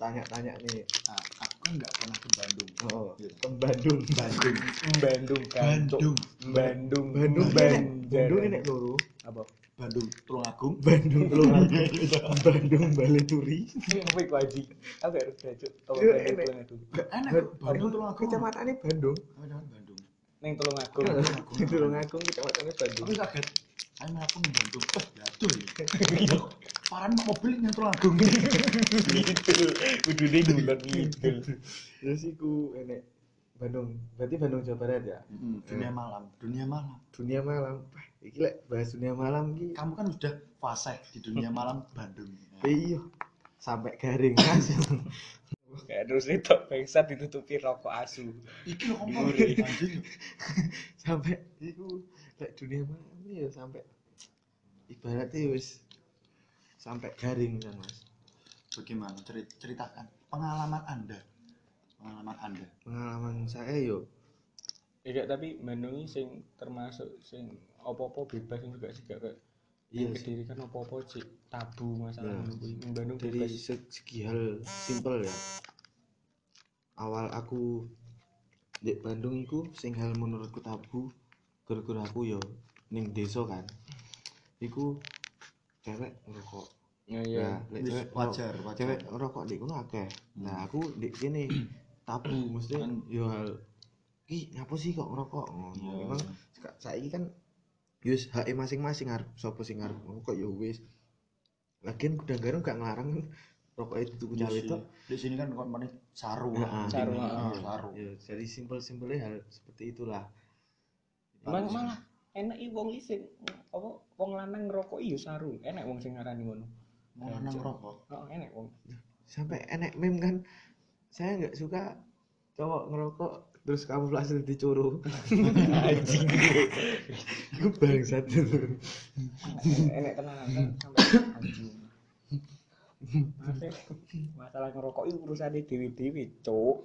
tanya-tanya nih? Aku kan gak pernah ke Bandung. oh Iya. ke Bandung Bandung. Bandung kan. Bandung. Bandung Bandung nek Banjar. Bandung ini nek loro apa Bandung Tulungagung. Bandung Tulungagung Bandung Baleturi apa itu aji aku gak harus apa Iya, Bandung. Tulungagung Enak kok, Bandung Tulungagung. kecamatannya Bandung Apa namanya Bandung? neng Tulungagung di Tulungagung kecamatannya Bandung Aku kaget. Ayo melakukan membantu. Eh, aduh. Paran mobil nyantol agung. kudu ning ngulon ngidul terus iku enek Bandung. Berarti Bandung Jawa Barat ya? Mm, Dunia malam, dunia malam. dunia malam. Wah, iki lek bahas dunia malam ki. Kamu kan sudah fase di dunia malam Bandung. iya. Sampai garing mas. Kayak terus itu bangsat ditutupi rokok asu. Iki lho kompor anjing. sampai iku lek dunia malam ya sampai ibaratnya wis sampai garing kan mas Bagaimana Ceri- ceritakan pengalaman Anda? Pengalaman Anda. pengalaman saya yo Iya tapi Bandung ini sing termasuk sing opo-opo bebas sing juga sih gak kayak iya kediri kan opo-opo sih tabu masalah Ya. kuwi. Ning Bandung dari bebas segi hal simpel ya awal aku di Bandung iku sing hal menurutku tabu gara-gara aku yo ning desa kan iku cewek ngerokok ya ya ya lek Wis cewek wajar, ngerokok- wajar. cewek ngerokok di kono akeh nah aku di sini tabu mesti Kan- yo hal ki ngapa sih kok ngerokok ngono Iya. memang saiki kan yus hak masing-masing arep sapa sing arep ngerokok yo wis lagian gudang garam gak ngelarang rokok itu tuku cawe itu Di sini kan kon paling saru lah. Saru, Ini, heeh. ah, saru. ya jadi simpel-simpelnya hal seperti itulah malah malah enak i wong ising apa wong lanang ngerokok iya saru. Enak wong sing ngarani ngono. Mau lanang rokok. oh enak wong. Sampai enek meme kan saya nggak suka cowok ngerokok terus kamu plastik dicuru. Anjing. Gue bangsat. Enak tenan kan anjing. Masalah ngerokok itu urusannya dewi-dewi cuk.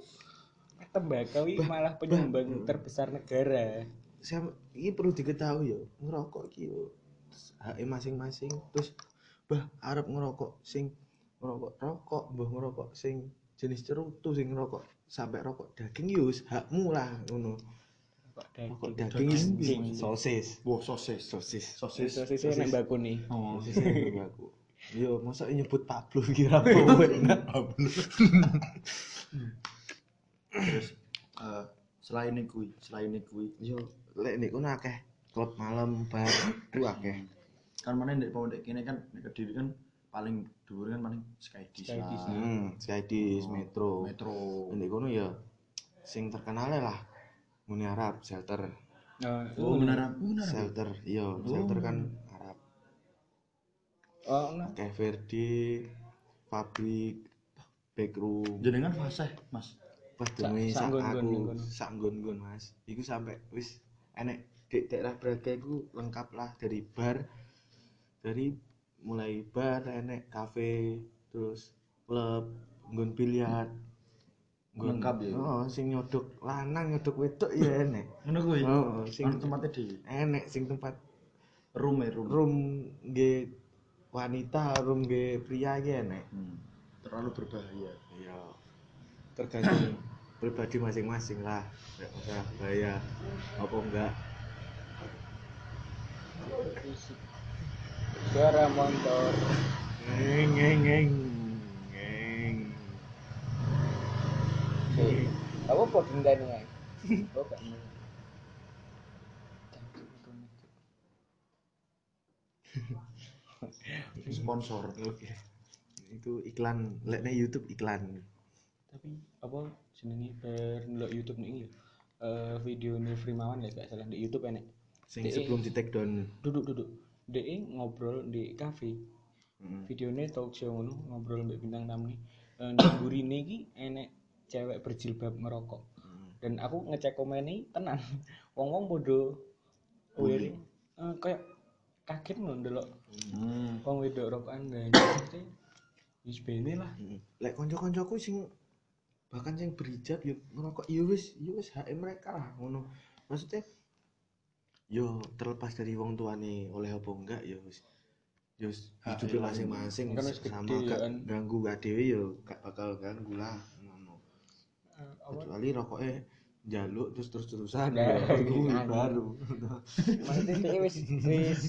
Tembakau ini malah penyumbang terbesar negara saya ini perlu diketahui ya ngerokok ki yo hak masing-masing terus bah arep ngerokok sing ngerokok rokok mbah ngerokok sing jenis cerutu sing ngerokok sampai rokok daging yo wis hakmu lah ngono. Kok rokok daging daging Daging. is sosis. Wah, sosis. sosis. Sosis. sosis enak baku nih Oh, sosis yang aku yo masa nyebut Pablo kira apa Terus eh, selain itu, selain itu, yo lek nek kono akeh klub malam bar ku akeh kan mana di pondok kini kan di kediri kan paling dhuwur kan paling Skydis Skydis, lah. hmm Skydis metro Metro. nek kono ya sing terkenal lah Muni Arab shelter nah Oh, itu benar. Benar. shelter iya shelter kan Arab oh nah Verdi pabrik backroom Jenengan fase, Mas. Sak- demi sak aku sak nggon-nggon mas iku sampai wis enek di daerah Braga iku lengkap lah dari bar dari mulai bar enek kafe terus klub nggon biliar Lengkap ya? oh sing nyodok lanang nyodok wedok ya enek Ngono kuwi. oh sing Kan tempatnya di enek sing tempat room ya, room. room nggih wanita room nggih pria iki enek Hmm. Terlalu berbahaya. iya tergantung pribadi masing-masing lah. Nggak masalah bahaya apa enggak. Suara motor. Ngeng ngeng ngeng ngeng. Apa ya oh gak mau. Sponsor. oke. Itu iklan. Leknya YouTube iklan. Tapi apa jenenge bar ndelok YouTube nih eh video ini Frimawan ya gak salah di YouTube enek. Sing Dek. sebelum di take down. duduk duduk DE ngobrol di kafe. Mm. videonya talk show ngono ngobrol mbak bintang tamu nih eh di burine iki enek cewek berjilbab ngerokok. Dan aku ngecek komen ini tenang. Wong wong bodoh. Bully. eh, kayak kaget ngono ndelok. Hmm. wong wedok rokokan dan maksudnya wis bene lah. Lek konco-koncoku sing bahkan sing berhijab yo ngerokok. Yo wis yo wis hak mereka lah ngono. Maksudnya yo terlepas dari wong tuane oleh apa enggak yo wis. Yo wis Hak hidupnya lah. masing-masing Kan sama ya gak kan. ganggu gak dhewe yo gak bakal ganggu lah ngono. Eh, kecuali rokoknya jaluk terus terus terusan Nah, ya anjing. baru. Maksudnya wis wis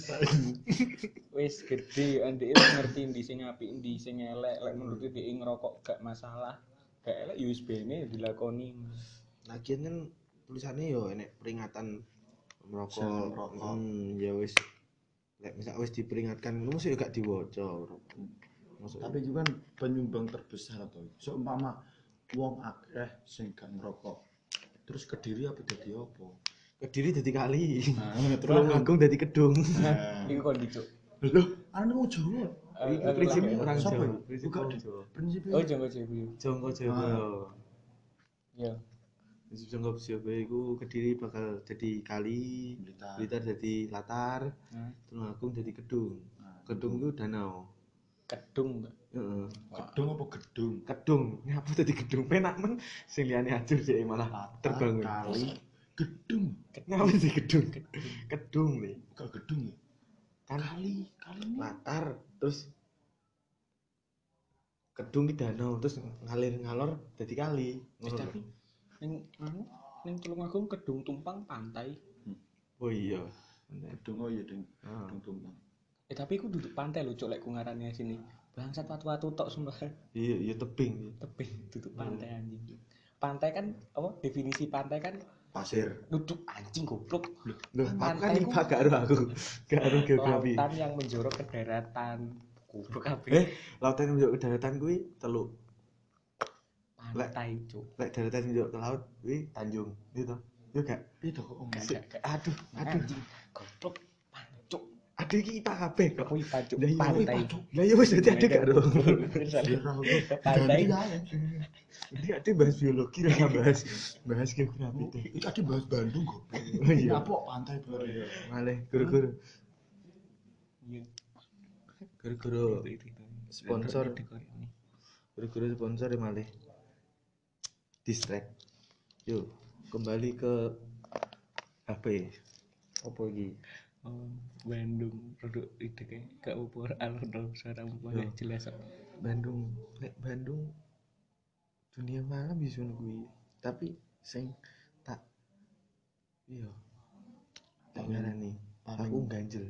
wis gede ande wis ngerti ndi sing apik ndi sing elek lek menurut dia ngerokok gak masalah gak elek ya wis bene dilakoni lagian kan tulisannya yo enek peringatan merokok. Merokok. hmm, ya wis. Lek misal wis diperingatkan ngono mesti gak diwaca tapi itu kan penyumbang terbesar tuh seumpama wong akeh sing gak ngerokok terus kediri apa jadi apa? Kediri dadi kali. Nah Tulung Agung dadi kedung. Nah. Iku kon dicuk. loh anu mau Jawa Iku eh, prinsipnya eh, orang Jawa. prinsip orang Jawa. Prinsipnya Oh, jonggo cebu. Jongko Jawa. Ah. Ya. prinsip Jongko Jawa iku kediri bakal jadi kali Blitar. Blitar jadi latar Hmm. Tulung Agung jadi kedung Nah, kedung itu danau. Kedung. Mbak. Heeh. gedung apa gedung? Kedung ngapa tadi gedung? Penak men. Sing liyane ajur sih malah Latar, terbangun. kali. Gedung. Ngapa sih gedung. Kedung nih bukan gedung ya kan kali kali ini latar terus kedung di danau terus ngalir ngalor jadi kali Eh, Ngono tapi ning anu ning Tulungagung kedung tumpang pantai. oh iya gedung oh iya ding Ah. gedung tumpang Eh tapi iku duduk pantai lho, cok lek ku ngarannya sini. Bangsat watu-watu tok sumpah. iya iya tebing Tebing duduk pantai anjing. Pantai kan apa definisi pantai kan pasir duduk anjing goblok. loh aku kan IPA gak aku gak aru geografi Lautan yang menjorok ke daratan. Goblok kabeh. eh lautan yang menjauh ke daratan kuwi teluk Pantai, cok. lek daratan yang menjauh ke laut kuwi tanjung gitu yo gak itu kok om Gak, gak, gak. aduh aduh Anjing, goblok. Iki IPA kabeh kok pancuk Lah iya, pantai. lah iya wis dadi adek gak dong Pantai. ganti aja Ini ada bahas biologi lah bahas bahas geografi ini tadi bahas Bandung kok Oh iya. apa pantai baru Malah guru-guru Iya. guru-guru Itu, itu, itu. Sponsor. Itu, itu, itu. guru-guru sponsor ya malah distract. Yuk kembali ke HP. Apa lagi? Oh, Bandung produk itu kayak gak upur alon suara Yo. gak jelas Bandung, nek Bandung dunia malam bisa kuwi. Tapi sing tak iya tak paling- aku ganjel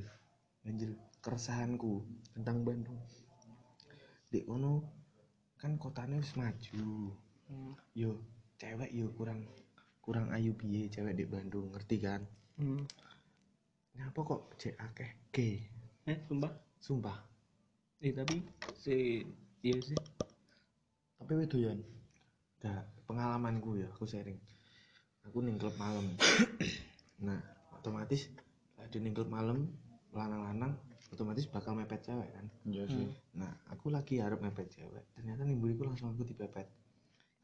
ganjel keresahanku tentang Bandung di kono kan kotanya wis maju Hmm. yo cewek yo kurang kurang ayu piye cewek di Bandung ngerti kan Hmm. Ngapa kok cek akeh gay Eh, sumpah. sumpah. Eh, tapi si iya sih. tapi wedoyan gak pengalamanku ya aku sharing. Aku ning klub malam. Nah otomatis ada ning klub malam lanang-lanang otomatis bakal mepet cewek kan? Iya sih. Nah aku lagi harap mepet cewek. Ternyata nih buriku langsung aku dipepet.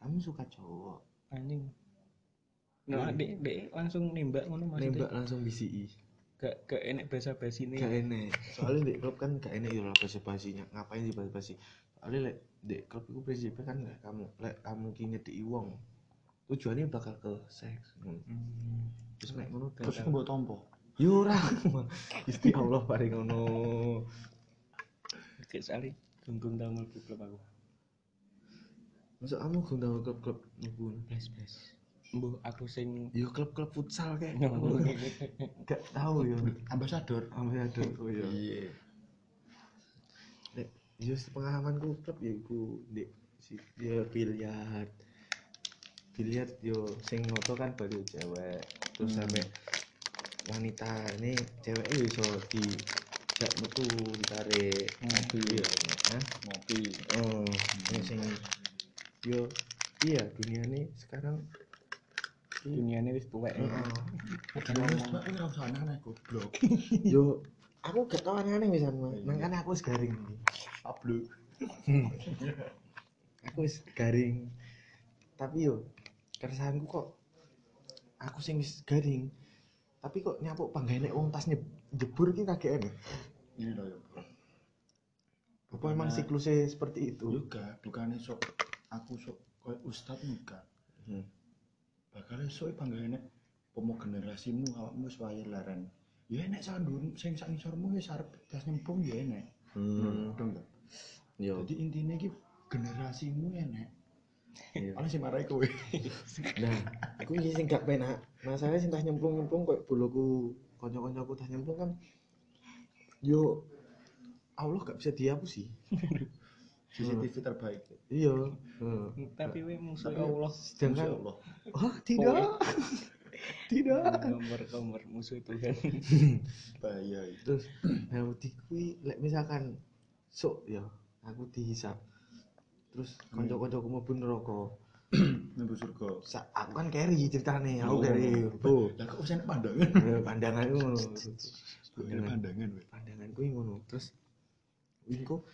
Kamu suka cowok? Anjing. Nah, dek, dek langsung nembak ngono maksudnya. nembak langsung BCI Gak gak enek basa-basi nih. gak enek soalnya di klub kan gak enek ya lah basa basinya ngapain sih basa basi soalnya lek di klub itu prinsipnya kan lek kamu lek kamu kini di wong tujuannya bakal ke seks ngono. Hmm. terus nek ngono terus aku buat tompo yo ora Gusti Allah paring ngono Kayak sekali gunggung tau mlebu klub aku. masa kamu gundang klub-klub mlebu Blas blas. Mbuh aku sing yo klub-klub futsal kayak Iya. gak tahu yo. Ambasador ambil ada oh iya. Iya. Nek, yo pengalamanku klub ya iku di si ya biliar. Biliar yo sing noto kan baru cewek. Terus Hmm. sampai wanita ini cewek itu iso di jak metu ditarik. Ngopi. iya Hah? ngopi oh nek sing yo iya dunia ini sekarang dunia ini wis tuwek. Heeh. Gimana mbak ini harus aneh-aneh goblok. Yo aku gak tau aneh-aneh misalnya makanya aku wis garing. Pablo aku wis garing. Tapi yo keresahanku kok aku sing wis garing. Tapi kok nyapuk panggane wong tas jebur ki kagak enak ini loh ya bro apa emang siklusnya seperti itu? Juga bukannya sok aku sok kayak ustad enggak Hmm. Bakal sok panggilnya pomo generasimu awakmu wae leren ya enek sandur sing sak ngisormu wis arep tas nyempung ya enek. Hmm. dong enggak yo jadi intinya iki generasimu enek. Iya. paling sing marai kowe. Nah aku iki sing gak penak. Masalahnya sing tas nyemplung-nyemplung koyo boloku kanca-kancaku tas nyemplung kan yo Allah gak bisa dihapus sih CCTV terbaik. Iya. Heeh. Tapi we musuh Tapi- Allah. sedangkan Allah. Oh tidak. Tidak. Nomor nomor musuh Tuhan. bahaya itu. Terus nah wedi kuwi lek misalkan sok ya aku dihisap. Terus kanca-kancaku mlebu neraka. Mlebu surga. Sa aku kan carry ceritane aku Oh. carry oh lah kok usah pandangan? Ya, pandanganku ngono. Pandangan weh pandanganku yang ngono. Terus wingko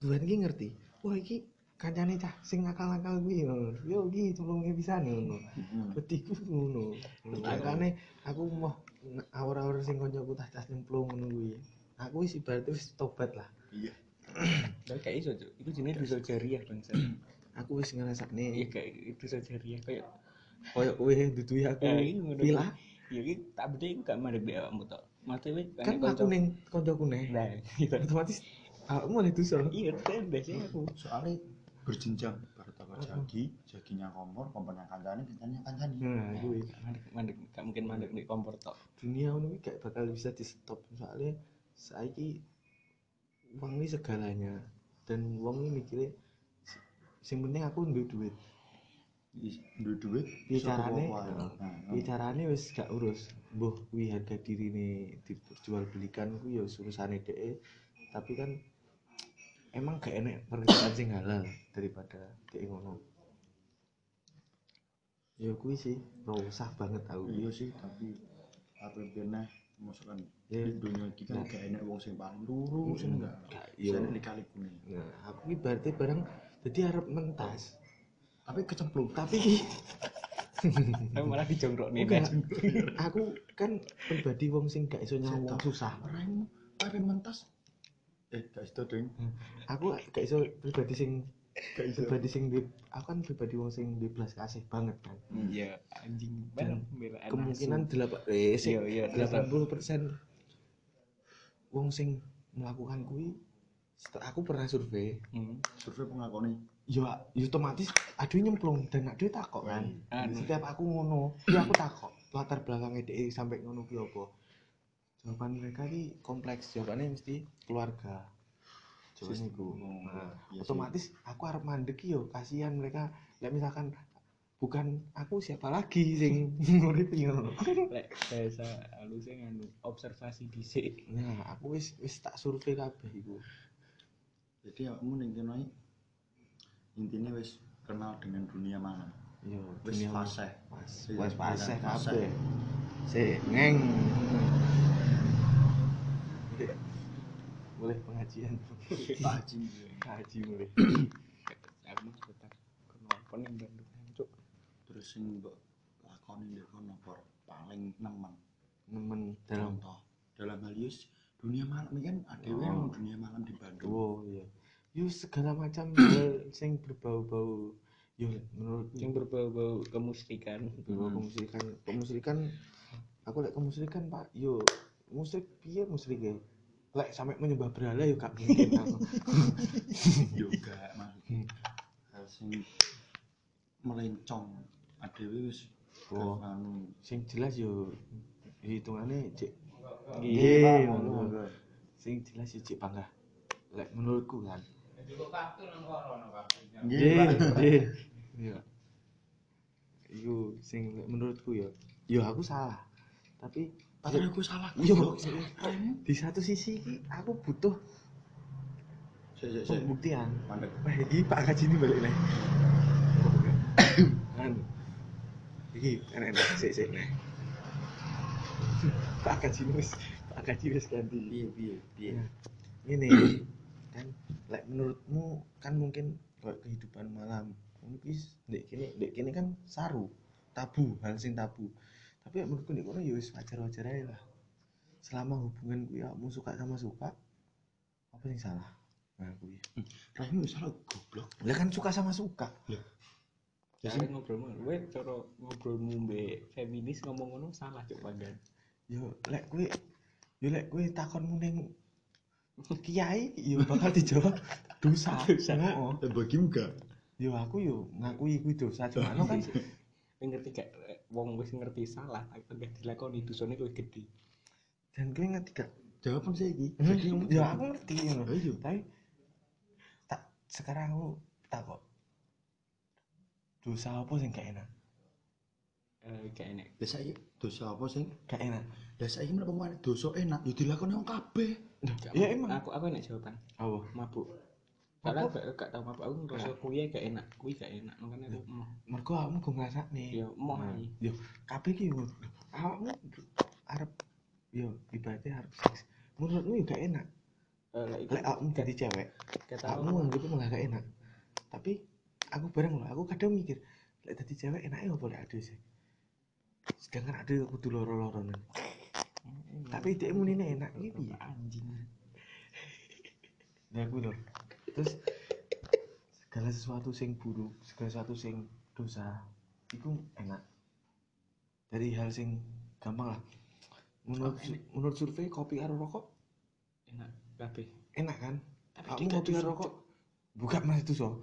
Tuhan ki ngerti wah iki kancane cah sing nakal-nakal kuwi ngono yo iki tulunge pisan ngono Hmm. petiku ngono makane aku mau awur-awur sing kancaku tas tas nyemplung ngono kuwi aku wis ibaratnya wis tobat lah iya Lah kayak iso, Cuk. Iku jenenge dosa jariah bangsa. aku wis ngrasakne Iya kayak itu dosa jariah kayak koyo kowe duduhi aku Eh, iya, ngono. pila Ya iki tak bedhe gak mandek awakmu tok. Mate wis kan aku ning kancaku neh Nah, gitu. Otomatis awakmu oleh dosa Iya, tembes ya aku. soalnya berjenjang baru takut jagi jaginya kompor kompornya kancane kancane kancane nah kuwi Mandek mandek gak mungkin mandek di kompor tok. dunia ngono kuwi gak bakal bisa di stop soalnya saiki uang ini segalanya. Dan uang ini mikirnya sing penting aku duwe duit. Is- duit duit Piye iso carane? tuku apa ae. Nah, bicarane wis gak urus? Mbuh kuwi harga dirine dijual belikan kuwi ya urusane dhek. Tapi kan emang gak enek pekerjaan sing halal daripada dhek ngono ya kuwi sih usah banget tau iya sih tapi apa bener misalkan Ya. di dunia ini kan Nah. gak enak wong sing paling lurus Mm-mm. enggak iya. enak dikali kuning nah aku berarti bareng jadi arep mentas tapi kecemplung tapi Tapi malah dijongkrok nih. enggak aku kan pribadi wong sing gak iso nyawang susah apa mentas eh gak iso ding. Aku gak iso pribadi sing gak iso. pribadi sing di aku kan pribadi wong sing di belas kasih banget kan. Iya, anjing. Bela kemungkinan delapan eh sih Iya, iya, delapan. puluh persen wong sing melakukan kuwi setelah aku pernah survei. Hmm. survei pengakoni. Ya ya otomatis aduh nyemplung dan aduh takok kan. Anu. setiap aku ngono ya aku takok latar belakangnya dia sampai ngono ki apa jawaban mereka ki kompleks. Jawabannya mesti keluarga. Jawabannya iku. Nah, Iya sih. otomatis aku harap mandek yo kasihan mereka. Ya misalkan bukan aku siapa lagi sing ngurip ngono. Lek bahasa halusnya nganu observasi dhisik. nah aku wis wis tak survei kabeh iku. Jadi kamu ning kene intinya wis kenal dengan dunia malam yo wis fase Iya, wis fase iya, fase. kabeh. Si ngeng boleh pengajian. Anjing ngaji boleh. Aku mah tetap kenapa nih Bandung Cuk. terus sing mbok lakoni ndek kono por paling nemen. Nemen dalam contoh dalam hal yus dunia malam ini kan ada Oh. dunia malam di Bandung. Oh iya. Yo segala macam sing berbau-bau. Yo menurut Yang berbau-bau kemusyrikan. berbau kemusyrikan. Kemusyrikan aku lek kemusyrikan pak yo musrik piye musrik ya lek sampai menyembah berhala yo gak mungkin aku maksudnya hal sing melencong ada wis Oh. anu. Sing jelas yo hitungannya cek Iya, Iya, sing jelas yo cek bangga lek menurutku kan. Nggih. Iya. Iku sing lek menurutku yo yo aku salah. Tapi padahal aku salah Yo. goblok. di satu sisi iki aku butuh pembuktian Mandek. Wah, iki Pak Kaji ini balik nih. Kan. Iki enak-enak sik sik nih. Pak Kaji wis Pak Kaji wis ganti. piye piye Iya. Ini kan lek menurutmu kan mungkin kayak kehidupan malam mungkin ndek kene ndek kene kan saru tabu hal sing tabu tapi ya menurutku ndek kono ya wis wajar-wajar aja lah. Selama hubungan kuwi kamu suka sama suka apa yang salah? Nah kuwi Rahim wis salah goblok. Lah kan suka sama suka. Ya sing ngobrol mah, kowe cara ngobrolmu mbek feminis ngomong ngono salah cuk panggan. yo lek kuwi yo lek kuwi takonmu ning kiai yo bakal dijawab dosa. Dosa. Eh bagimu gak? Yo aku yo ngakui kuwi dosa cuma anu kan ngerti gak wong wis ngerti salah tapi gak dilakoni dosane kowe gede. dan kowe ngerti gak jawaban saya iki Hmm, ya aku ngerti ngono ayo tapi tak sekarang aku tak kok dosa apa sing gak enak Eh, gak enak. Lah saiki dosa apa sing? gak enak saiki menapa mana dosa enak ya dilakoni wong kabeh. Ya, mau. emang. Aku aku enak jawaban. apa Mabuk. Padahal gak, gak tau mabuk aku ngerasa kuwi gak enak. Kuwi gak enak. Makanya aku mau. mergo awakmu go ngrasakne Ya mau Nah, ae. yo kabeh ki yo awakmu arep yo ibaratnya arep seks menurutmu gak enak Eh, lek awakmu jadi cewek kamu tau. anggapnya malah gak enak tapi aku bareng loh aku kadang mikir lek jadi cewek enaknya apa lek ada sih sedangkan ada aku kudu loro-loro nih tapi dia muni enak ini piye anjing. ya aku lho terus segala sesuatu sing buruk segala sesuatu sing dosa itu enak dari hal sing gampang lah menurut Oh, enak. menurut survei kopi karo rokok Enak kabeh. enak kan Tapi kopi karo dosa, rokok buka mas itu so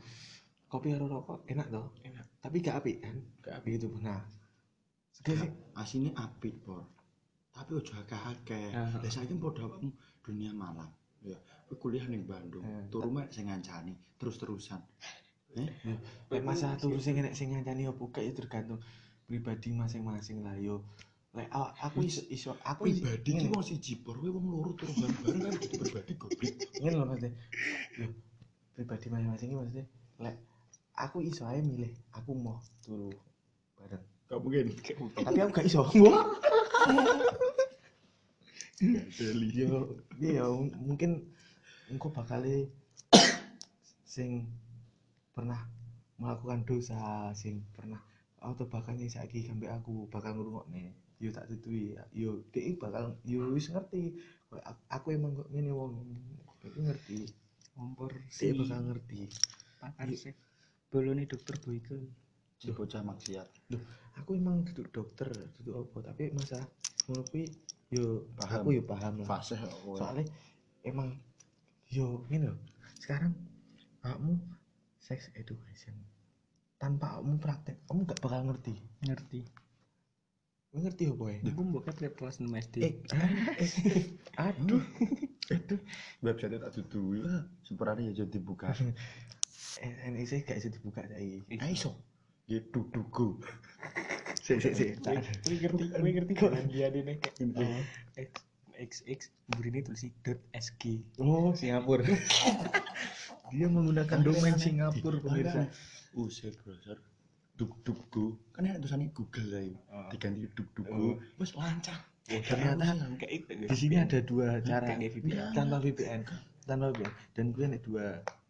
kopi karo rokok enak toh Enak. tapi gak apik kan Gak begitu nah segala sing Asine apik, Por. Tapi ojo akeh-akeh. Ah. Lah saiki padha awakmu dunia malam. Ya, kuliah ning Bandung. Eh. Turu mek sing ngancani terus-terusan. Eh, Lek masalah turu sing enek sing ngancani opo gak ya tergantung pribadi masing-masing lah yo. Lek aku iso iso aku pribadi ki ngene, wong siji, Por. Kowe wong loro turu bareng-bareng kan pribadi goblok. ngene lho maksudnya. Yo pribadi masing-masing iki maksudnya lek aku iso ae milih aku mau turu bareng. Gak mungkin. Tapi aku gak iso. Yo iya mungkin engko bakal sing pernah melakukan dosa sing pernah atau bahkan yang saiki sampai aku bakal ngrungokne yo tak tutui yo dhek bakal yo wis ngerti aku, aku emang kok ngene wong dhek ngerti Kompor dhek bakal ngerti pakar sih. Bolone dokter Boyke. Si bocah maksiat. aku emang duduk dokter duduk apa tapi masa kuwi yo Paham. aku yo paham lah soalnya emang yo gini loh. Sekarang kamu sex education. Tanpa kamu praktek kamu gak bakal ngerti. Ngerti. Kamu ngerti ya? Aku mbok ket kelas 6 SD. eh, ah, aduh. Aduh Website tak dudui. Seperane ya jadi dibuka. NEC gak bisa dibuka saya Ah iso. Ya sik sik Kowe kowe ngerti, ngerti. Kok? Dia kayak XX burine tulis .sg. oh Singapura dia menggunakan domain Singapura pemirsa Uset browser. Duk duk go. Kan enak tulisannya Google ae. Diganti duk duk go. Wes lancar. ternyata di sini ada dua cara VPN. tanpa VPN tanpa VPN dan gue ada dua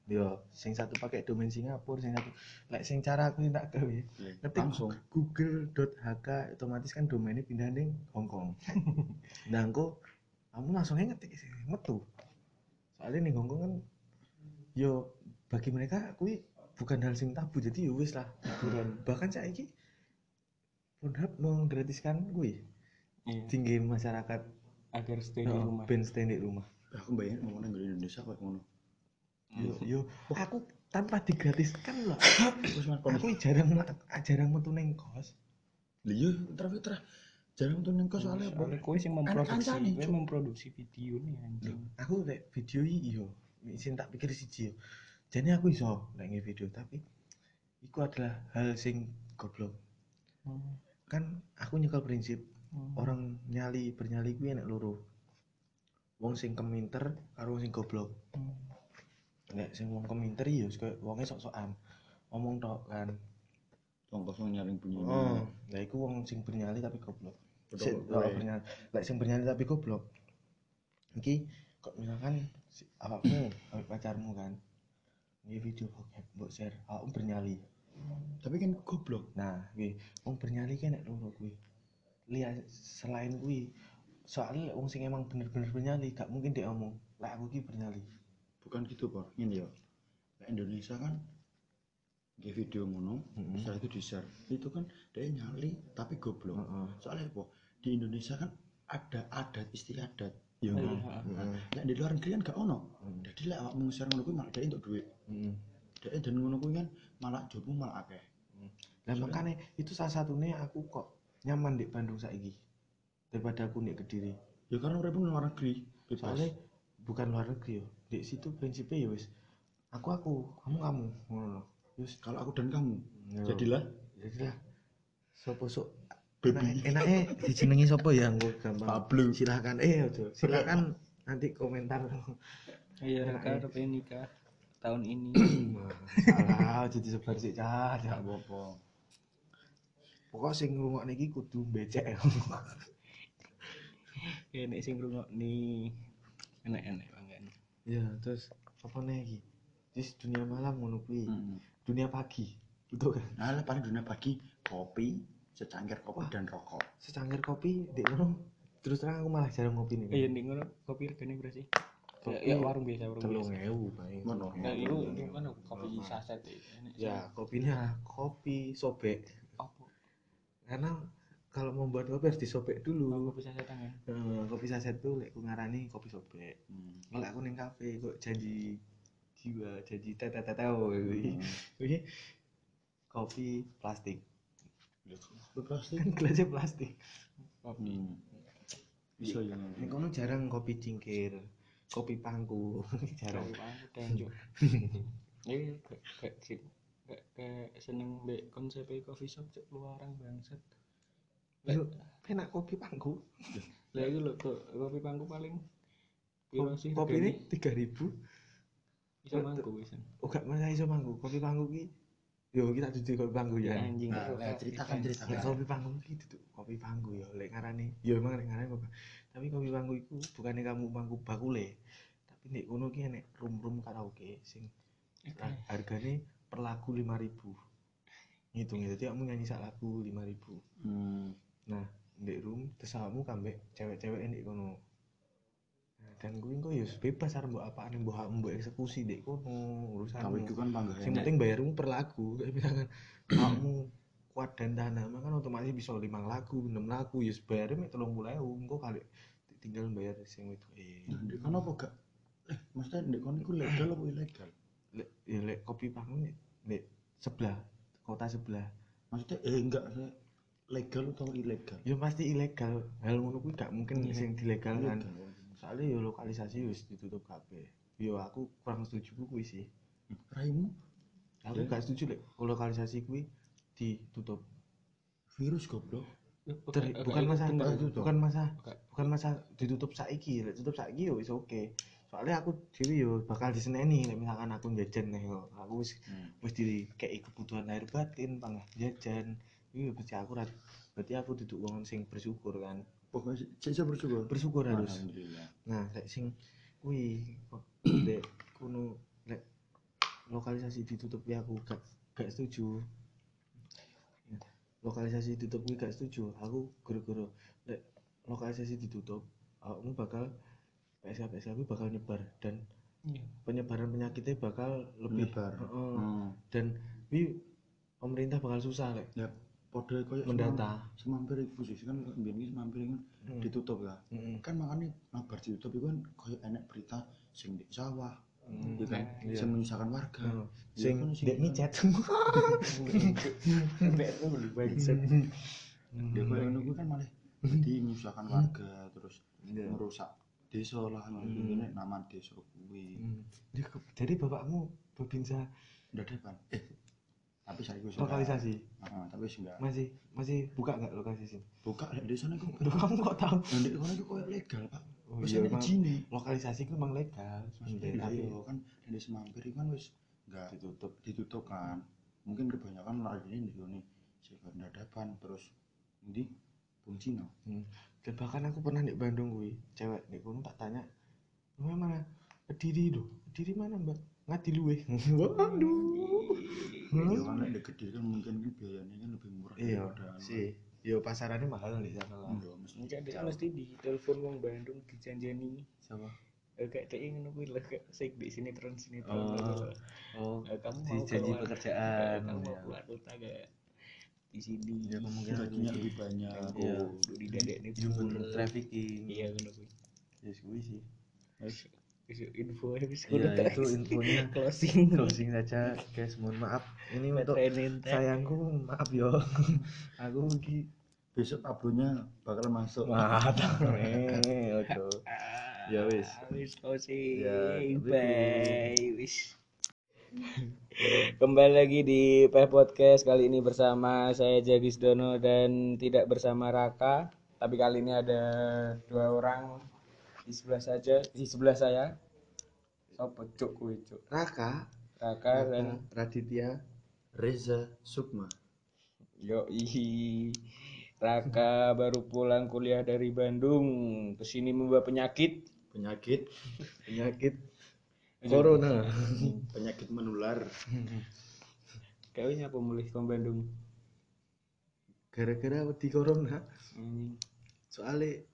yo sing satu pakai domain Singapura sing satu lek sing cara aku tak gawe ngetik Langsung. google.hk otomatis kan domainnya pindah ning Hongkong nah engko kamu langsung ngetik sih metu. Soalnya ning Hongkong kan yo bagi mereka kui bukan hal sing tabu jadi yo wis lah hiburan bahkan saiki Pornhub menggratiskan gue Iya. tinggi masyarakat. Agar stay di oh, rumah. ben stay di rumah. Aku bayangin mau nang Indonesia kok ngono. yo yo aku tanpa digratiskan loh. Aku jarang jarang metu ning kos. Iya, terus terus jarang tuh neng kos soalnya apa? Soalnya kowe sing memproduksi, kowe memproduksi video nih anjing. aku lek video iki yo sing tak pikir siji yo jadi aku iso lek video tapi iku adalah hal sing goblok Hmm. kan aku nyekel prinsip Hmm. orang nyali bernyali kuwi enek loro wong sing keminter karo wong sing goblok Hmm. nek sing wong keminter yo koyo wonge sok-sokan ngomong tok kan Wong kosong nyaring bunyi. oh lah iku wong sing bernyali tapi goblok Betul, betul. oh, bernyali lek sing bernyali tapi goblok iki kok misalkan si, awakmu awak pacarmu kan ini video bokep mbok share awakmu bernyali Tapi kan goblok. nah kuwi wong bernyali kan nek loro kuwi lihat selain kuwi soalnya wong sing emang bener-bener bernyali gak mungkin dia ngomong lek aku ki bernyali Bukan gitu, Pak. Ini ya. Indonesia kan nge video ngono, Mm-mm. setelah itu di-share. Itu kan dia nyali tapi goblok. Heeh. Soalnya apa? Di Indonesia kan ada adat istiadat. Ya Iya, kan? heeh. Nah, Lek di luar negeri kan gak ono. Mm. Jadi lek awakmu share ngono kuwi malah dia untuk duit. Heeh. Dia dan ngono kuwi kan malah jobmu malah akeh. Lah makanya itu salah satunya aku kok nyaman di Bandung saiki daripada aku di Kediri. Ya karena uripmu di luar negeri. Bebas. Soalnya bukan luar negeri yo. Di situ prinsipnya ya wis aku aku, kamu kamu ngono Wis kalau aku dan kamu yo. jadilah jadilah. Sopo sok? Enak- enaknya dijenengi sapa ya? Engko gampang. Pablo. silakan eh aduh silakan nanti komentar. Iya, Raka tapi nikah tahun ini. salah jadi sebar sih cah. Cah apa-apa. pokok sing ngrungokne iki kudu becek Ya nek sing ngrungokni enak-enak banget. ya terus apa nih Terus dunia malam ngono kuwi. Hmm. Dunia pagi betul kan Nah, lah paling dunia pagi kopi, secangkir kopi dan rokok. secangkir kopi di ngono terus terang aku malah jarang ngopi nih Iya ning ngono kopi regane berapa sih? Kopi Ya, ya warung biasa, warung telung biasa. ewu paling Ngono. Nah, itu itu kan kopi saset ya. Ya kopinya kopi sobek apa? karena kalau membuat kopi harus disobek Oh, dulu kopi sasetan ya. Eh, kopi saset tuh lek ku ngarani kopi sobek Hmm. kalau aku ning kafe kok janji jiwa janji tete tete kuwi Kuwi kopi plastik Lu plastik. kan gelasnya plastik Kopi. Hmm. Bisa ya. ning kono jarang kopi cingkir kopi pangku jarang gak gak sih. Gak seneng mbek konsep coffee shop cek luaran bangsat. Yo, enak kopi pangku Lah itu lho kok kopi pangku paling piro sih? kopi ini tiga ribu bisa mangku wisan. oh gak masa iso mangku kopi pangku ki yo kita duduk kopi pangku ya Anjing. Nah, ceritakan, ceritakan. Lek kopi pangku ki duduk kopi pangku ya lek ngarani yo emang lek ngarani kopi tapi kopi pangku iku bukannya kamu pangku bakule tapi nek kono ki enek room-room karaoke sing Oke. harganya per lagu lima ribu ngitung ya jadi kamu nyanyi sak lagu lima ribu Hmm. nah di room terus kamu kambek cewek-cewek ini kono dan gue kok ya bebas arep mbok apaan mbok hak mbok eksekusi dek kono urusan Kamu itu kan bangga yang penting bayarmu per lagu kayak misalkan kamu kuat dan dana kan otomatis bisa lima lagu enam lagu ya bayarnya mek telung puluh ewu engko kali tinggal bayar sing itu eh Ndek kono apa gak? Eh, maksudnya ndek kono iku legal apa ilegal? lek ya lek kopi panggung nek nek sebelah kota sebelah Maksudnya eh enggak saya legal atau ilegal? ya pasti ilegal hal ngono kuwi gak mungkin Iya. sing dilegal kan. Soalnya ya lokalisasi wis ditutup kabeh. Yo aku kurang setuju ku kuwi sih. Raimu aku Ya. gak setuju lek lokalisasi kuwi ditutup. Virus goblok. Ter- Oke, bukan masa ditutup. bukan masa bukan masa ditutup saiki. Lek tutup saiki yo wis oke. Soalnya aku dewi yo bakal diseneni lek misalkan aku jajan nih yo. Aku wis Hmm. wis dikei kebutuhan lahir batin pangah jajan. Iya berarti aku berarti aku duduk wong sing bersyukur kan Pokoknya saya bersyukur. bersyukur harus Alhamdulillah. nah lek sing kuwi kok lek kuno lek lokalisasi ditutup ya aku gak gak setuju lokalisasi ditutup kuwi gak setuju aku guru-guru lek lokalisasi ditutup kamu bakal PSK PSK kuwi bakal nyebar dan Iya. penyebaran penyakitnya bakal lebih Menyebar. Heeh. Hmm. dan wi pemerintah bakal susah lek Ya, podo koyo Mendata. Semampir iku sih kan mbiyen iki semampir kan Hmm. ditutup ya. Heeh. Kan makanya mabar ditutup itu kan koyo enek berita sing di sawah, Hmm. ya kan, Iya. sing menyusahkan warga. Heeh. Ya sing kan, dek micet tuh lu bangsat. Ya koyo ngono kan malah jadi menyusahkan warga terus Iya. merusak desa lah Hmm. ini nama desa kuwi. Hmm. Jadi bapakmu babinsa Dadakan. Eh, tapi saya lokalisasi. Heeh, tapi enggak. masih masih buka nggak lokalisasi? Buka desa niku. Loh, kamu kok tahu? Nah, kono iku koyo legal, Pak. Oh, Wis iya, emang. izine. lokalisasi itu memang legal sebenarnya, tapi iya kan di semampir itu kan wis enggak ditutup. ditutup kan. Mungkin kebanyakan lagi ini nih segar dadapan terus ini Bung Cino dan bahkan aku pernah di Bandung gue cewek di kono tak tanya lu mana? Kediri doh kediri mana mbak ngati luwe waduh. Ya kan lek gede kan mungkin kan biayanya kan lebih murah iya daripada sih. Yo pasarannya mahal di sana lah. Iya, mesti Mungkin ada mesti di telepon wong Bandung dijanjani sama eh, kayak dia ingin nungguin lah kayak sik di sinetron sinetron Oh. gitu. oh Eh, kamu mau keluar- pekerjaan. Kamu mau ya. keluar kota gak di sini. Ya kemungkinan gajinya lebih lebih banyak. Iya. oh udah di dadek nih jumlah trafficking. Iya kan aku ya gue sih info habis Iya, itu infonya. closing. Closing saja. Guys mohon maaf. Ini untuk sayangku maaf yo. Aku ki besok tablonya bakal masuk. Mantap nih ojo ya wis. Wis closing. Ya, bye wis. Kembali lagi di Peh Podcast. Kali ini bersama saya Jagis Dono dan tidak bersama Raka, tapi kali ini ada dua orang di sebelah saja, di sebelah saya. Sopo cuk kuwi cuk. Raka Raka dan Raditya Reza Sukma yo Raka baru pulang kuliah dari Bandung, ke sini membawa penyakit. penyakit penyakit corona penyakit menular Kayaknya apa mulai ke Bandung? gara-gara wedi corona Anjing. soalnya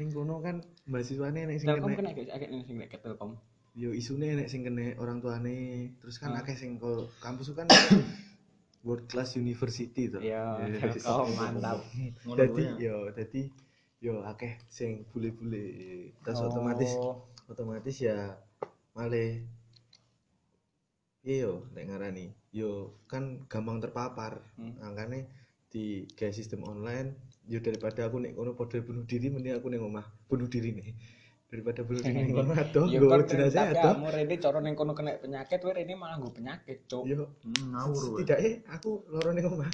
ning kono kan mahasiswane nek sing Telkom kena kena gak akeh sing nek ke Telkom. yo isune nek sing kena orang tuane terus kan Ah. akeh sing kok kampus kan world class university to Iya. Telkom mantap. Ngono Dadi kuwi ya. yo dadi yo akeh sing bule-bule terus otomatis Oh, otomatis ya male iya yo nek ngarani yo kan gampang terpapar Hmm. makanya di kayak sistem online yo daripada aku nek kono padha bunuh diri mending aku ning omah bunuh diri nih daripada bunuh diri adoh Ya nggawa kan jenazah tapi adoh kamu Rene cara ning kono kena penyakit, kowe Rene malah nggo penyakit, Cuk. yo Hmm, ngawur wae. setidaknya aku loro ning omah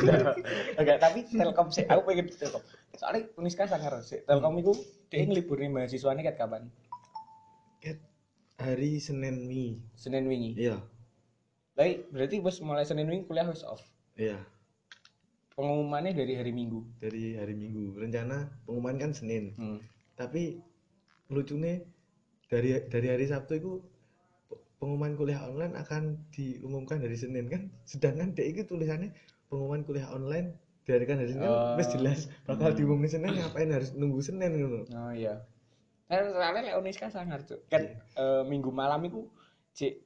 Enggak, tapi Telkom sih aku pengen Telkom. Soalnya Uniska sangar sih. Telkom itu dia ngeliburin mahasiswanya kat kapan? Ket hari Senin wi Senin wingi. iya Tapi berarti bos mulai Senin wingi kuliah wis off. iya Pengumumannya dari hari Minggu. dari hari Minggu rencana pengumuman kan Senin Hmm. tapi lucunya dari dari hari Sabtu itu pe- pengumuman kuliah online akan diumumkan dari Senin kan sedangkan dia itu tulisannya pengumuman kuliah online diadakan hari Senin kan Oh. wis jelas bakal diumumin Senin ngapain harus nunggu Senin gitu Oh iya. Nah, soalnya Uniska sangar, Cuk. Kan eh, Minggu malam itu cek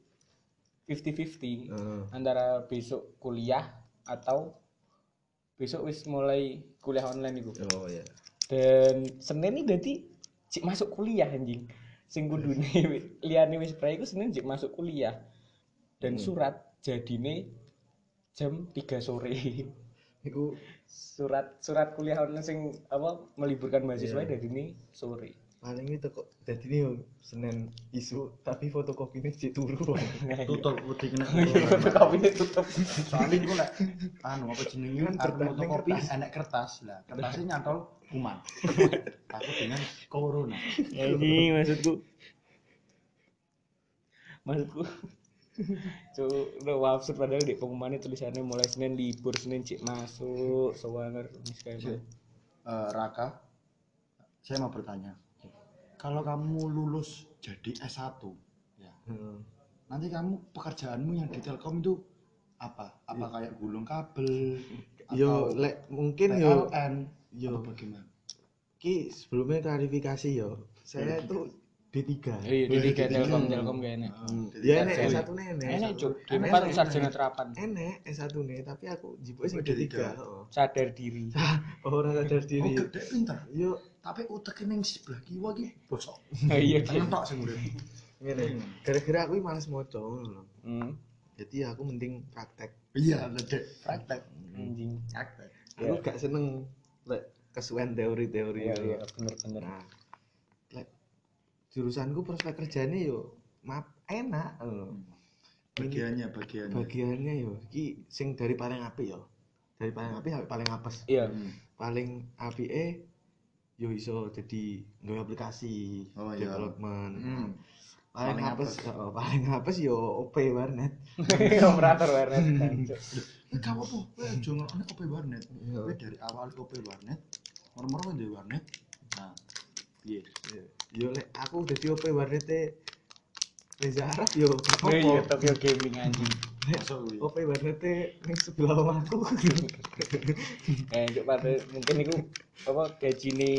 50-50 Heeh. antara besok kuliah atau besok wis mulai kuliah online itu. oh ya Dan Senin ini berarti cik masuk kuliah anjing. Sing kudune liyane wis prai iku Senin cik masuk kuliah. Dan surat jadine jam 3 sore. itu surat surat kuliah online sing apa meliburkan mahasiswa Iya. dari ini sore. Paling itu kok jadi ini Senin isu tapi fotokopinya cek turu tutup wedi kena Fotokopi ini tutup. soalnya iku lek anu apa jenenge Kan fotokopi kertas. enek kertas lah kertasnya nyantol kuman takut dengan corona Ini maksudku. Maksudku. Cuk, udah absurd padahal di pengumumannya tulisannya mulai Senin libur, Senin cik masuk, sewanger ini sekali. Cik, eh, Raka saya mau bertanya kalau kamu lulus jadi S1 ya Heeh. nanti kamu pekerjaanmu yang di Telkom itu apa apa kayak gulung kabel yo lek mungkin yo yo bagaimana ki sebelumnya klarifikasi yo saya itu D3 Iya, di tiga Telkom, Telkom gak enak. ya enek Sorry. S1 nih enek Enak cuk, Enek, empat enek, sarjana enek. terapan. enek S1 nih tapi aku jibuke sing Oh, D3. D3 heeh. Sadar diri. oh ora sadar oh diri gede pinter yo tapi utek ning sebelah kiwa iki bosok. Iya, tengah tok sing urip ngene. Gara-gara aku males maca ngono lho. Hmm, jadi aku mending praktek. Iya dek praktek. Anjing. praktek. Aku gak seneng lek kesuwen teori-teori Iya, iya, bener-bener. nah lek jurusanku prospek kerjanya yo map enak ngono. bagiannya bagiannya. Bagiannya yo iki sing dari paling apik yo. Dari paling apik sampai paling apes. Iya. Hmm. paling apike yo iso jadi nggawe aplikasi Oh, iya. development Hmm. paling apes. oh, paling apes yo OP warnet Operator warnet. Eh, gak apa-apa, kowe aja ngelokne OP warnet. Iya. Kowe dari awal OP warnet, kowe duwe warnet. Nah, piye? yo lek aku dadi OP warnete Reza Arab yo Oh iya, apa Tokyo Gaming anjing. OP warnete ning sebelah omahku Eh, cuk pada mungkin itu apa gaji nih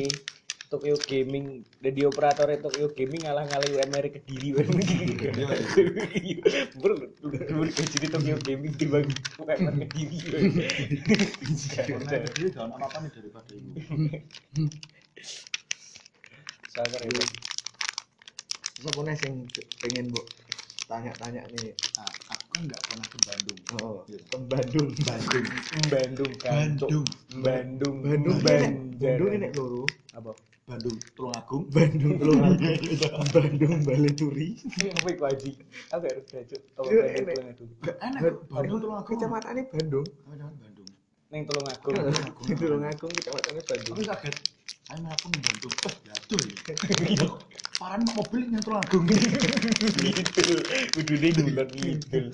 Tokyo Gaming jadi operator Tokyo Gaming ngalah ngalah UMR kediri ber ber gaji di Tokyo Gaming dibagi UMR kediri Karena dia gak ono apa-apa nih daripada itu. sangar Siapa nih sing pengen bu tanya-tanya nih Nah, aku kan nggak pernah ke Bandung. oh Iya. ke Bandung Bandung. Bandung kan. Bandung. Bandung Bandung Bandung ini loro apa Bandung Tulungagung Bandung Tulungagung Bandung Bali Turi Apa iku Haji? Aku gak ngerti Cuk. Apa Iya, Bandung. Tulungagung? enak Bandung Tulungagung kecamatannya Bandung kecamatan Bandung Ning Tulungagung. Tulungagung kecamatannya Bandung aku kaget ayo nih Bandung eh jatuh ya. Parah nih mobil yang Tulungagung Ngidul. Kudune ngulon ngidul.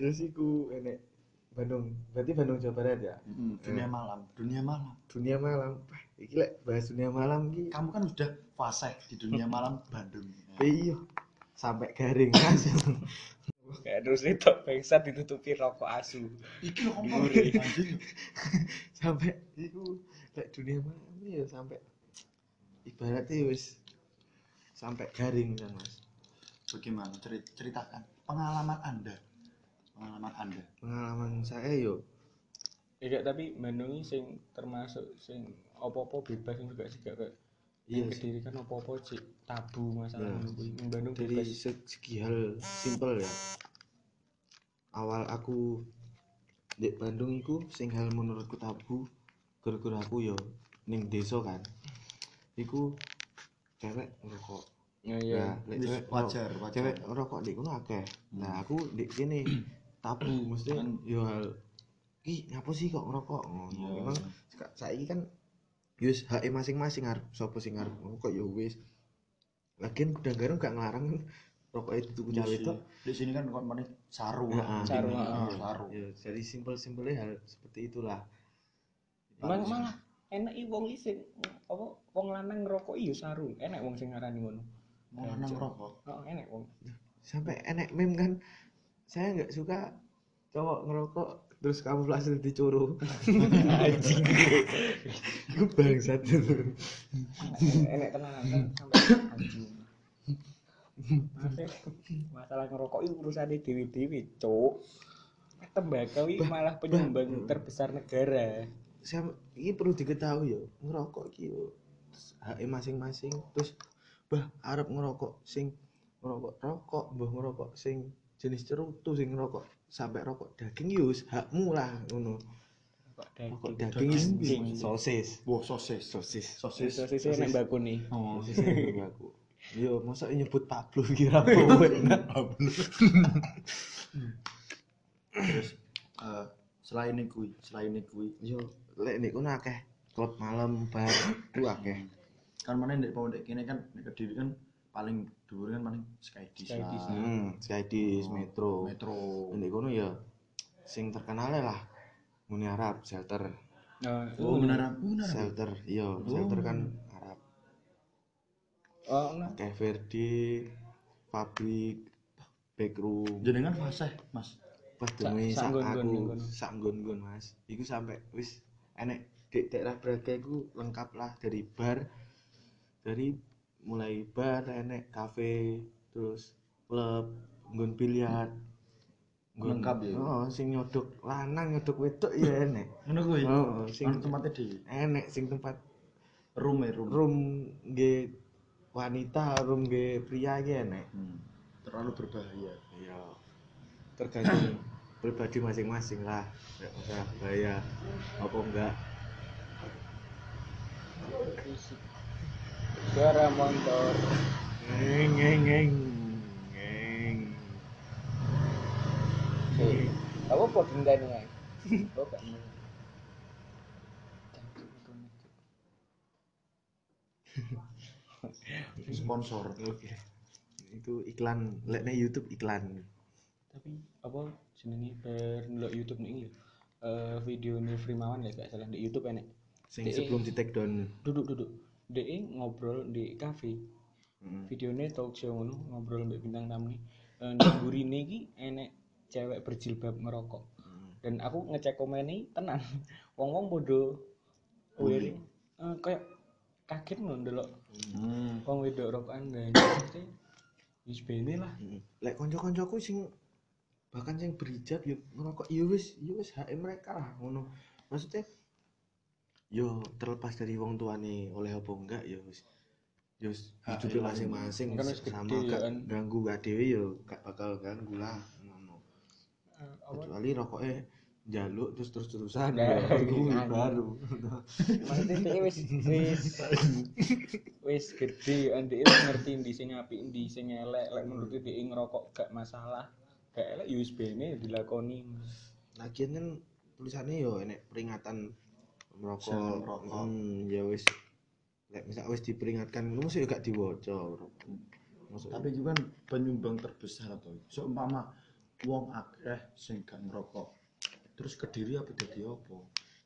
terus iku enek Bandung. Berarti Bandung Jawa Barat ya? Mm, dunia malam dunia malam. Dunia malam. Wah, iki lek bahas dunia malam iki kamu kan sudah fase di dunia malam Bandung. Iya. Sampai garing mas. Kayak terus itu bangsat ditutupi rokok asu. iki ngomong anjing sampai iku lek dunia iki ya sampai ibaratnya wis sampai garing kan mas. Bagaimana? Ceri- ceritakan pengalaman anda. Pengalaman anda. Pengalaman saya yo. Iya tapi Bandung ini sing termasuk sing opo-opo bebas yang juga sih gak kayak iya kediri kan opo-opo sih tabu masalah Nah, ngono kuwi. Ning Bandung dari bebas. segi hal simpel ya. Awal aku di Bandung iku sing hal menurutku tabu gara-gara aku yo ning desa kan. Iku cewek ngerokok. Ya ya iya. Wis cewek wajar, wajar. cewek ngerokok di kono akeh. Nah aku di sini tabu mesti Kan- yo hal ki ngapa sih kok ngerokok? Ngono. Iya. memang seka- saiki kan yus hak masing-masing arep sapa sing arep ngerokok yo wis. Lagian gudang garam gak ngelarang rokok itu tuku cawe itu di sini kan kon saru. Heeh. Saru, iya, saru. Ya jadi simpel simpelnya hal seperti itulah Malah malah enak i wong iki sing apa wong lanang ngerokok iya saru. Enak wong sing ngarani ngono. mau nang rokok Oh, enak wong. sampai enek meme kan saya nggak suka cowok ngerokok terus kamu flase dicuru Anjing. gue bangsat itu enak tenan kan sampai anjing. Maksudnya, masalah ngerokok itu urusannya dewi-dewi, cuk. Tembakau ini malah penyumbang terbesar negara. Saya ini perlu diketahui ya ngerokok iki yo hak masing-masing terus bah arep ngerokok sing ngerokok rokok mbah ngerokok sing jenis cerutu sing ngerokok sampai rokok daging yo wis hakmu lah ngono. Kok rokok daging. daging Daging. is sosis. Wah sosis. Sosis. Sosis Sosis enak baku nih. oh sosis yang aku. yo masa nyebut Pablo kira apa terus eh, selain itu selain itu yo lek nek kono akeh klub malam bar ku akeh. Kan mana di pondok kini kan di kediri kan paling dhuwur kan paling skydis Skydis, lah hmm Skydis metro. Metro. Nek kono ya sing terkenal lah Muni Arab shelter. Nah, oh benar benar shelter iya shelter kan Arab. Oh, nah. kayak Verdi pabrik backroom. Jenengan fase mas pas demi sak aku sak nggon-nggon mas. Iku sampai wis enek di daerah Braga iku lengkap lah dari bar dari mulai bar enek kafe terus klub nggon biliar Lengkap ya? oh sing nyodok lanang nyodok wedok ya enek. Ngono kuwi? Oh sing kan tempatnya di? enek sing tempat room ya room. Room nggih wanita room nggih pria iki enek. Hmm. terlalu berbahaya. Iya. Tergantung pribadi masing-masing lah. Nek masalah bahaya apa enggak. Suara motor. ngeng ngeng ngeng ngeng. Apa kok gak mau. sponsor. Oke. Itu iklan. Leknya YouTube iklan Tapi apa jenenge ber ndelok YouTube nih ya. Eh video ini Frimawan ya gak salah di YouTube enek. sing Dek. sebelum di take down Duduk duduk. Dek ngobrol di kafe. Hmm. Videonya talk show ngono ngobrol mbek bintang tamu nih. Eh nang gurine iki enek cewek berjilbab ngerokok. Dan aku ngecek komen ini tenang. Wong-wong bodoh. Wih, eh, kayak kaget ngono ndelok hmm. wong wedok rokokan dan wis bene lah. Lek kanca-kancaku sing bahkan sing berhijab yo ngerokok. Yo wis yo wis hak mereka lah ngono. Maksudnya yo terlepas dari wong tuane oleh apa enggak yo wis. Yo elang. masing-masing Kan sama ya gak kan. ganggu gak dhewe yo gak bakal ganggu lah ngono. Eh, kecuali rokoknya jaluk terus terus terusan Nah, ya, itu iya. baru. Maksudnya dia wis wis wis gede ande ngerti ndi sing apik ndi sing elek lek menurut dia ngerokok gak masalah gak elek ya wis bene dilakoni lagian kan tulisannya yo enek peringatan merokok. Merokok. hmm, ya wis. Lek misal wis diperingatkan ngono mesti gak diwaca tapi juga kan penyumbang terbesar tuh seumpama wong akeh sing gak ngerokok terus kediri apa jadi apa?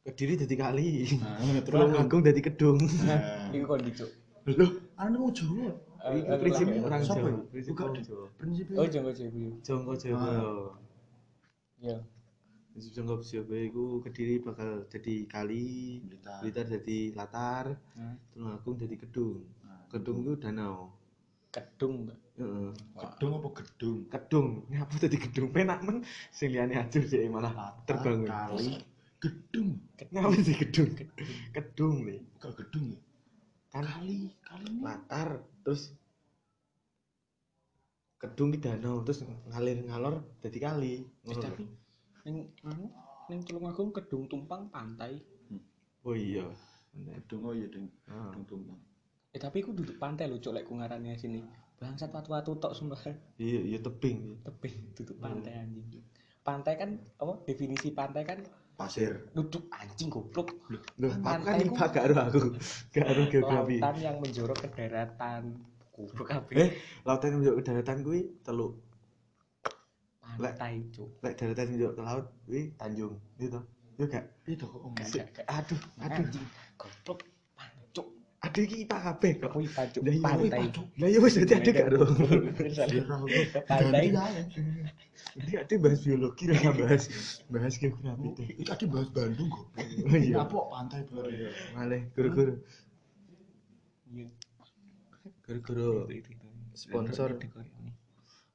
Kediri dadi kali. Nah terus Agung dadi kedung. Nah. Iku kon dicuk loh ane mau Jawa Eh, Iku eh, prinsipnya eh, orang Siapa Jawa. ya? prinsip orang Jawa. Prinsipnya oh jonggo cebu Jongko Jawa. Ah. ya prinsip Jongko Jawa iku kediri bakal jadi kali Blitar. Blitar jadi latar Hmm. Tulung Agung jadi kedung. Nah, kedung itu danau. Kedung Mbak. Heeh. gedung apa gedung? Kedung. Ngapa tadi gedung? Penak men. Sing liyane ajur sih malah Latar, terbangun. kali. Gedung. Ngapa sih gedung? Kedung nih bukan gedung ya? Kan kali kali latar terus kedung di danau terus ngalir ngalor jadi kali. Eh, Ngono tapi ning anu ning Tulungagung kedung tumpang pantai. Oh iya. Gedung oh iya ding Ah. gedung tumpang. Eh tapi iku duduk pantai lho cuk lek ku ngarannya sini. Bangsat watu-watu tok sumpah. Iya iya tebing. Tebing duduk pantai anjing. Pantai kan apa definisi pantai kan pasir. Duduk anjing goblok. Loh aku kan IPA gak aruh aku. Gak aruh geografi. lautan yang menjorok ke daratan. Goblok kabeh eh lautan yang menjauh ke daratan kuwi teluk. Pantai cuk. lek daratan menjauh ke laut kuwi tanjung. Gitu yo gak? Itu kok om Gak, gak, gak. aduh aduh. anjing. Goblok aduh iki IPA kabeh kok aku pancuk Lah iya, pantai lah iya wis dadi adek gak dong pantai Ini ada bahas biologi lah bahas bahas geografi. Iki tadi bahas Bandung kok. Oh iya. Apa pantai baru? Malah guru-guru Iya. guru-guru Itu, itu, itu. Sponsor. Itu, itu, itu.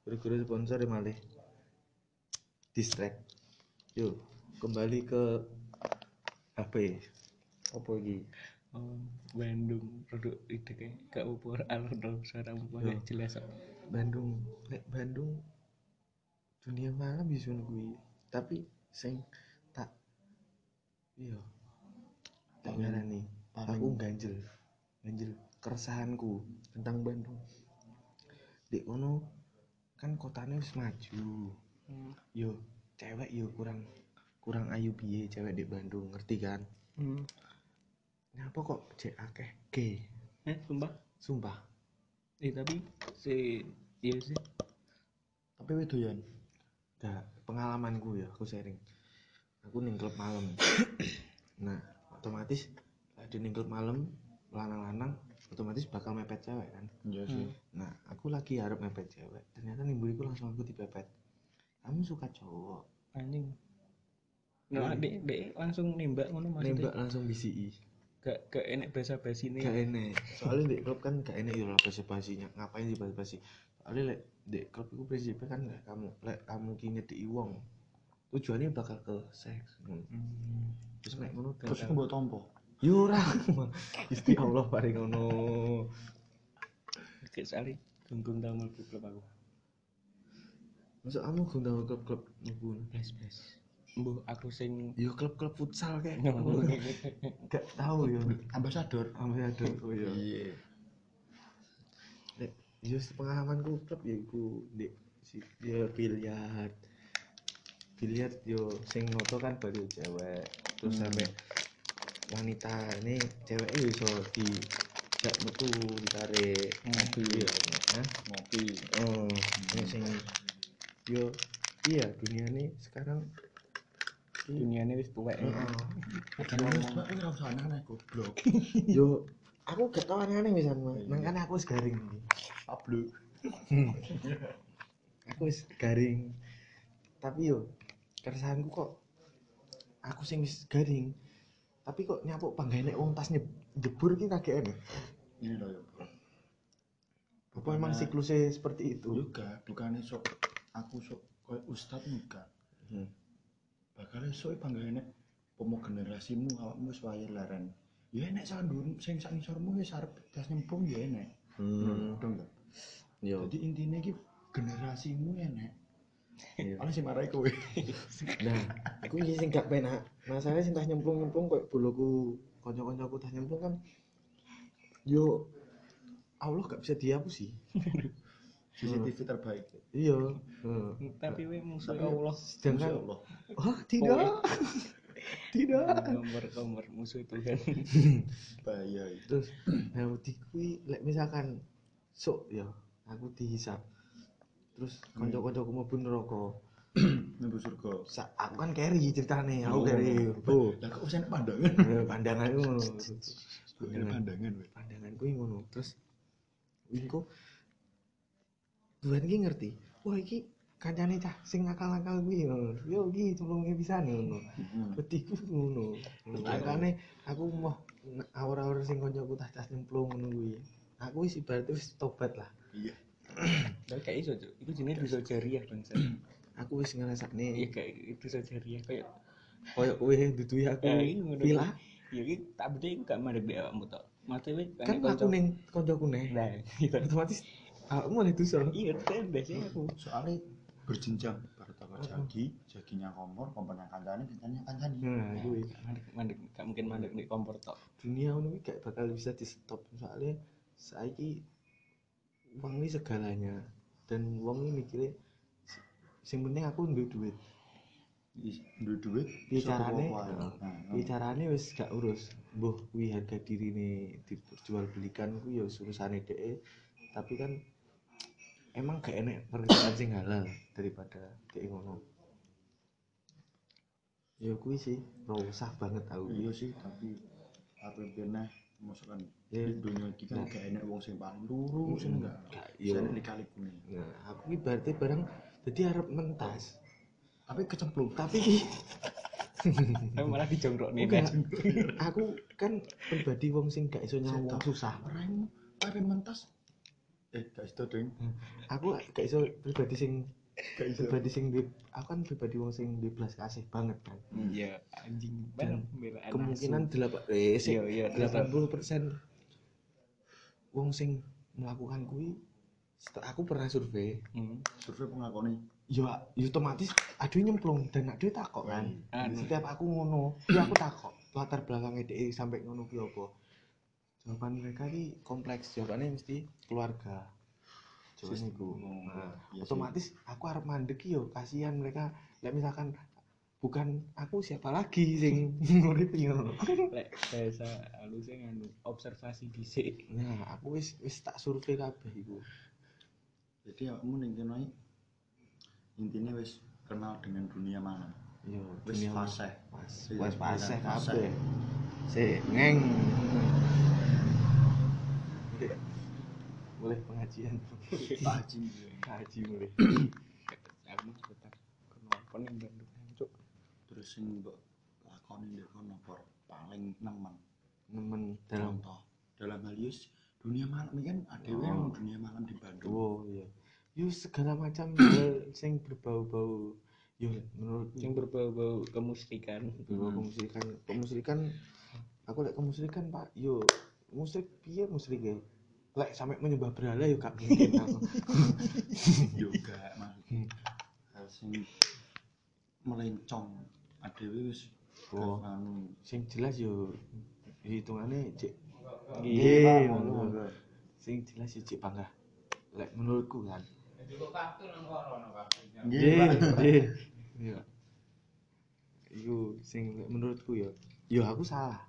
guru-guru sponsor ya malah distract. Yuk kembali ke HP. Apa lagi? Oh, Bandung produk itu kayak gak upur alur dong suara upur jelas. Bandung, nek Bandung dunia malam bisa kuwi. Tapi sing tak iya tak paling- aku ganjel ganjel keresahanku tentang Bandung di kono kan kotanya wis maju Hmm. yo cewek yo kurang kurang ayu piye cewek di Bandung ngerti kan Hmm. Ngapa kok cek akeh gay Eh, sumpah. sumpah Eh, tapi si iya sih. Tapi wedoyan. Nah, pengalamanku ya, aku sharing. Aku ning klub malam. nah, otomatis ada ning klub malam, lanang-lanang otomatis bakal mepet cewek kan. Iya sih. Nah, aku lagi harap mepet cewek. Ternyata ning buriku langsung aku dipepet. Kamu suka cowok? Anjing. Nah, dek, dek langsung nembak ngono maksudnya. Nembak langsung BCI. Gak gak enek bahasa basi nih. Gak enek. Soalnya di klub kan gak enek ya lah basa basinya. Ngapain sih basa basi? Soalnya lek di klub itu prinsipnya kan lek kamu lek kamu ki nyedeki wong. Tujuannya bakal ke seks. Hmm. Terus nek ngono Terus aku mbok tompo. Yo ora. Gusti Allah paring ngono. Kayak sekali gunggung tau mlebu klub aku. Masuk kamu gundang klub-klub mlebu. Blas blas. Mbuh aku sing Yo klub-klub futsal kayak. Gak tahu yo. Ambasador. Ambasador. Oh iya. Iya. Nek yo pengalamanku klub ya iku di si ya biliar. Biliar yo sing noto kan baru cewek. Terus Hmm. sampai wanita ini cewek yo iso di jak metu ditarik Ngopi. iya Hah? Ngopi. oh nek sing yo iya dunia ini sekarang dunia ini wis tuwek. Heeh. Ora usah aneh goblok. yo aku gak tau aneh-aneh misalnya makanya aku wis garing Pablo. aku wis garing tapi yo keresahanku kok aku sing wis garing tapi kok nyapuk panggane wong tas nyeb- jebur ki kagak enak Ini loh apa emang siklusnya seperti itu Juga bukannya sok aku sok koyo ustad enggak. Hmm. Bakal sok panggilane pomo generasimu awakmu wis wayah laren. Ya enek sandur sing sak ngisormu wis arep das nyempung ya enek. hmm. Dong yo Jadi intinya iki generasimu enek. Ana sing marahi kowe. Nah, aku iki sing gak penak. Masalahnya sing tas nyemplung-nyemplung koyo boloku kanca-kancaku tas nyemplung kan yo Allah gak bisa dihapus sih. CCTV terbaik. Iya. Heeh. Tapi we musuh Allah. Sedangkan Allah. oh tidak. tidak. Nomor-nomor musuh Tuhan. Bahaya itu. Terus nah wedi kuwi lek misalkan sok ya aku dihisap. Terus kanca-kancaku mlebu neraka. Mlebu surga. Sa- aku kan carry ceritane, aku Oh. carry. Oh, Lah kok usah pandangan. eh, pandangan itu ngono. Pandangan pandangan kuwi ngono terus wingko Tuhan iki ngerti wah iki kancane cah sing nakal-nakal kuwi ngono yo iki tulunge pisan ngono Heeh. petiku ngono makane aku mau awur-awur sing kancaku tas tas nyemplung ngono kuwi aku wis ibaratnya wis tobat lah Iya. Tapi kayak iso, Cuk. Iku jenenge dosa jariah, bangsa. aku wis Iya, ngrasakne kayak dosa jariah kayak koyo kowe dudui aku Eh, ini ngono. pila Ya iki tak beda gak mandek dek awakmu tok. Maksudnya kan aku ning kancaku neh Nah, gitu. Otomatis awakmu oleh dosa Iya, tendes ya aku. Soalnya berjenjang baru takut jagi, jaginya kompor, kompornya kancane, kancane kancane. nah kuwi Mandek, mandek, gak mungkin mandek di kompor tok. dunia ini gak bakal bisa di stop soalnya saiki uang ini segalanya dan uang ini mikirnya sing penting aku duwe duit Is- Duit duit. piye iso carane tuku apa wae. Nah, piye carane wis gak urus mbuh kuwi harga dirine dijual belikan ku ya urusane dhek tapi kan emang gak enek pekerjaan sing halal daripada kayak ngono ya kuwi sih usah banget aku Iya sih, tapi apa pernah masukkan Ya. di dunia ini kan Nah. gak enak wong sing paling lurus enggak. Gak, iya. Saya dikali kuning. nah aku berarti barang jadi arep mentas Tapi kecemplung. tapi Tapi malah dijongkrok nih. Enggak. aku kan pribadi wong sing gak iso nyawang susah apa mentas? Eh, gak iso ding. aku gak iso pribadi sing Gak iso. pribadi sing di, aku kan pribadi wong sing di belas kasih banget kan Iya, anjing. Bang, bela kemungkinan delapan eh sih Iya, iya, delapan puluh persen wong sing melakukan kuwi setelah aku pernah survei Hmm. Survei pengakoni. ya, ya otomatis aduh nyemplung dan aduh takok kan Anu. setiap aku ngono ya aku takok latar belakangnya DE sampai ngono ki apa jawaban mereka ki kompleks. Jawabannya mesti keluarga. Jawabannya iku nah, Iya sih. otomatis aku harap mandek yo. Kasihan mereka. Ya misalkan bukan aku siapa lagi sing ngurip ngono Lek bahasa halusnya nganu observasi dhisik. nah aku wis wis tak survei kabeh iku. Jadi kamu ning kene intinya wis kenal dengan dunia malam. yo Wis fase. wis fase kabeh. Si ngeng boleh pengajian Pak Haji. haji boleh Aku tetap kenapa nih Bandung Cuk. Terus sing mbok lakoni ndek kono paling nemen. nemen dalam Contoh dalam hal yus dunia malam ini kan ada Oh. yang dunia malam di Bandung. oh iya yo segala macam sing berbau-bau yo menurut Yang berbau-bau kemusyrikan. berbau kemusyrikan kemusyrikan aku lek kemusyrikan pak yo musrik piye musrik ya lek sampai menyembah berhala yo gak mungkin aku Yoga maksudnya sing melencong ada wis Oh. anu sing jelas yo hitungannya cek Iya, sing jelas yo cek bangga lek menurutku kan Iya, iya. Iya. Iku sing menurutku ya. Yo aku salah.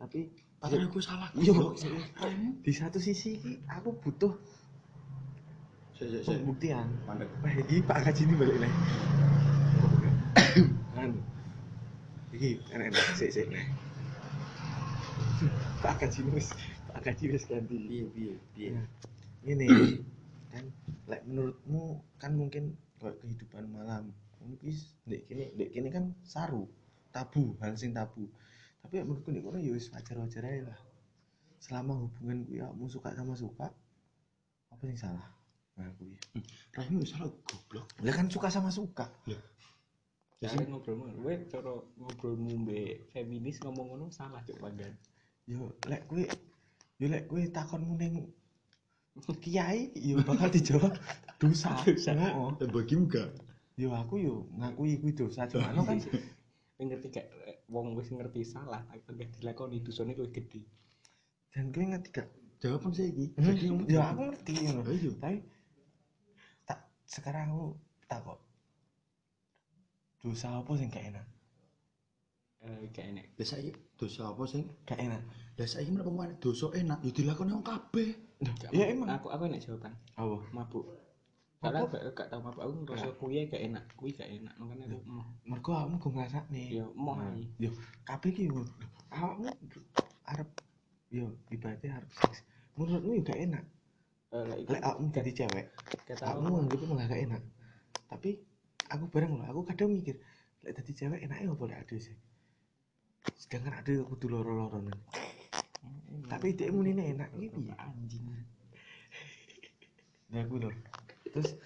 Tapi Padahal aku salah. Yo. Raimu. di satu sisi iki aku butuh pembuktian. Wah, iki Pak Kaji ini balik nih. Kan. Iki enak-enak sik sik nih. Pak Kaji wis Pak Kaji wis ganti. Piye piye. Nah, ini kan lek menurutmu kan mungkin kayak kehidupan malam mungkin dek kini dek kini kan saru tabu hal sing tabu tapi ya menurutku dek kono ya wis wajar wajar aja lah selama hubungan gue ya mau suka sama suka apa yang salah nah gue Raimu salah goblok. lah kan suka sama suka Cara ngobrol ngono, we cara ngobrolmu mbek feminis ngomong ngono salah cuk panggan. yo lek gue yo lek gue takonmu neng kiai yo bakal dijawab dosa Dosa. Eh bagimu gak? yo aku yo ngakui kuwi dosa cuma anu kan ngerti gak eh, wong wis ngerti salah tapi gak dilakoni dosane kowe gede. dan kowe ngerti gak jawaban saya iki Hmm, jadi ya aku ngerti ngono Oh, iya. tapi tak sekarang aku tak kok dosa apa sing gak enak Eh gak enek. lah saiki dosa apa sing gak enak lah saiki menapa mana dosa enak ya dilakoni wong kabeh Gak ya mau. emang Aku aku enek jawaban. apa Mabuk. Soalnya gak, gak tau mabuk aku ngerasa kuwi gak enak, kuwi gak enak. Makanya aku mau. mergo awakmu go ngrasakne Ya mau Nah, ae. yo kabeh ki ngono awakmu arep yo ibaratnya arep seks. Menurutmu yo gak enak. Eh lek awakmu jadi cewek kamu nganggep malah gak enak. Tapi aku bareng loh aku kadang mikir lek jadi cewek enaknya apa lek ada sih sedangkan ada aku kudu loro-loronan tapi dia muni enak ini piye? anjing. ya aku lho terus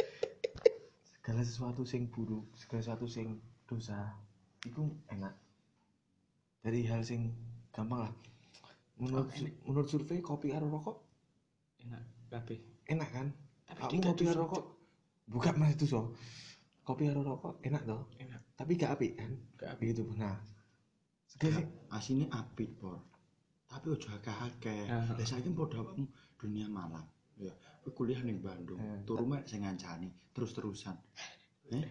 segala sesuatu sing buruk segala sesuatu sing dosa itu enak. Dari hal sing gampang lah. Menurut Oh, enak. menurut survei kopi karo rokok? Enak kabeh. enak kan? Tapi kamu kopi karo dosa, rokok. Buka mas itu so kopi karo rokok enak toh? Enak. tapi gak apik kan? Gak begitu nah segala sing asine apik por. Tapi ojo akeh-akeh. Ah. lah saiki padha dunia malam ya kuliah ning Bandung Eh. turu mek sing ngancani terus-terusan eh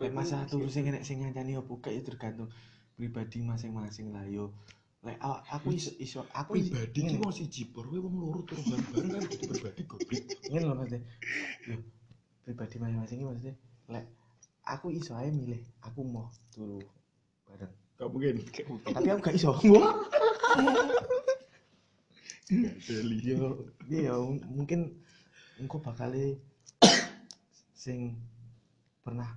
Lek masalah turu sing enek sing ngancani opo gak ya tergantung pribadi masing-masing lah yo. Lek aku iso iso aku pribadi ki ngene, wong siji por kowe wong loro turu bareng-bareng kan jadi pribadi goblok ngene lho maksudnya. Yo pribadi masing-masing iki maksudnya lek aku iso ae milih aku mau turu bareng. gak mungkin Tapi aku gak iso. Yo iya yo mungkin engko bakal sing pernah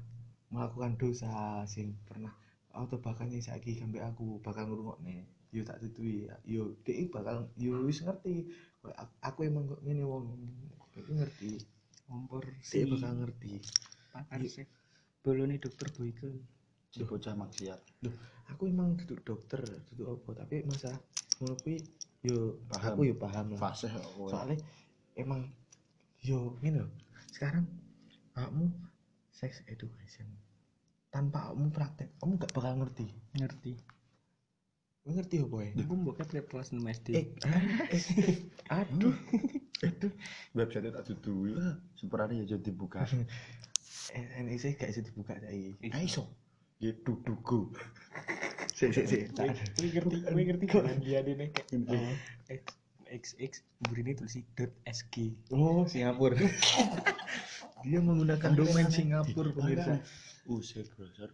melakukan dosa sing pernah atau bahkan yang saiki sampai aku bakal ngrungokne yo tak tutui yo dhek bakal yo wis ngerti. Aku, emang kok ngene wong ngerti? Kompor si dhek bakal ngerti. pakar sek. Bolone dokter Boyke. si bocah maksiat. Aku emang duduk dokter duduk apa tapi masa ngono kuwi yo Paham. aku yo paham lah. Fase kowe soalnya emang yo gini loh sekarang kamu sex education. Tanpa kamu praktek kamu gak bakal ngerti. Ngerti. Kamu ngerti ya? Aku mbok ket kelas 6 SD. eh, ah, aduh. Aduh. Website tak dudui. Seperane ya jadi dibuka. NEC gak bisa dibuka tadi ayo iso. Ya dudugo sik sik Kowe kowe ngerti, kowe ngerti kok dia dene kayak XX burine tulis .sg. oh. Singapura. Dia menggunakan domain Singapura pemirsa. Uset browser.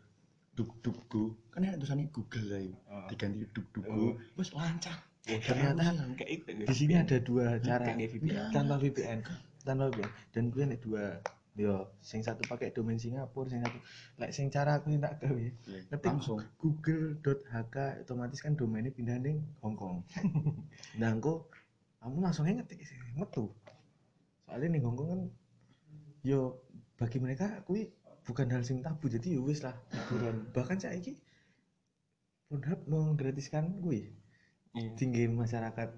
Duk duk go kan enak tulisannya Google lah yuk diganti duk duk go wes lancar. Ternyata kayak itu. di sini ada dua cara. tanpa VPN tanpa VPN dan gue ada dua yo sing satu pakai domain Singapura sing satu lek sing cara aku tak gawe. Ngetik langsung. Google.hk otomatis kan domainnya pindah ning Hongkong nah engko kamu langsung ngetik sih metu. Soalnya ning Hongkong kan yo bagi mereka kui bukan hal sing tabu jadi yo wis lah hiburan. Bahkan saiki Pornhub menggratiskan gue Iya, tinggiin masyarakat.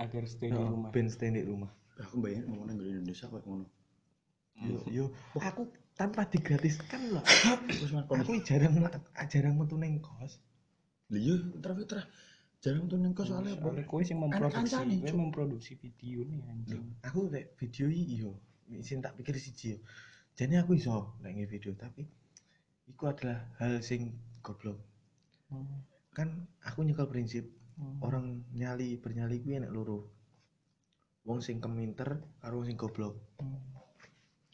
Agar stay di oh, rumah. band stand di rumah. Aku bayangin ngomong nang Indonesia kok ngono yo yo. Aku tanpa digratiskan loh. Terus aku jarang jarang metu ning kos. Liyo terus terus. Jarang tuh neng kos soalnya apa Soalnya kowe sing memproduksi, kowe memproduksi video nih anjing. aku lek video iki yo. Sing tak pikir siji yo. Jadi aku iso lek video tapi iku adalah hal sing goblok. Hmm. kan aku nyekel prinsip Hmm. orang nyali bernyali kuwi enek loro. Wong sing keminter karo wong sing goblok. Hmm.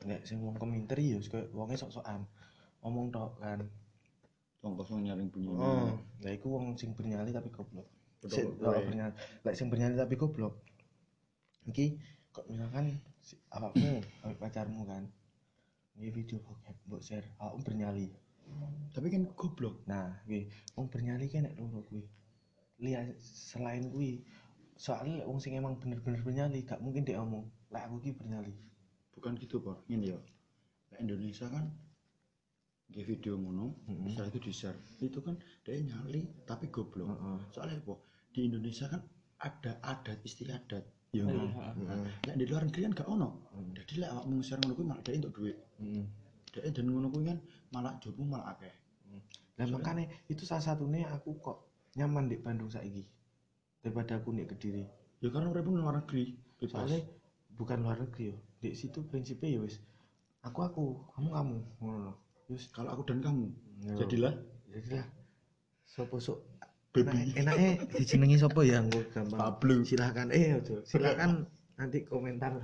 Nek sing wong keminter yo koyo wonge sok-sokan. Ngomong tok kan. Wong kosong nyaring bunyi oh lah iku wong sing bernyali tapi goblok. Betul, oh, bernyali. Lek sing bernyali tapi goblok. Iki kok misalkan si, awakmu awak pacarmu kan ini video bokep mbok share awakmu bernyali. Tapi kan goblok. Nah kuwi wong bernyali kan nek loro kuwi. Lihat selain kuwi soalnya wong sing emang bener-bener bernyali gak mungkin dia ngomong lek aku ki bernyali bukan gitu por ini ya Nah, Indonesia kan nge video ngono Mm-mm. setelah itu di share itu kan dia nyali tapi goblok Heeh. soalnya apa di Indonesia kan ada adat istiadat ya Iya, kan. Heeh. Lek di luar negeri kan gak ono Hmm. jadi lek awakmu share ngono kuwi malah dia untuk duit Heeh. Dek dan ngono kuwi kan malah jobmu malah akeh. Lah makanya itu salah satunya aku kok nyaman di Bandung saiki daripada aku di Kediri. Ya karena uripmu nang luar negeri, bebas. Soalnya bukan luar negeri yo. Di situ prinsipnya ya wis aku aku, kamu kamu ngono lho. Wis Kalau aku dan kamu, Yo. jadilah jadilah sopo sok baby. enaknya dijenengi sopo ya engko gampang. Pablo. Silakan eh ojo. Silakan nanti komentar.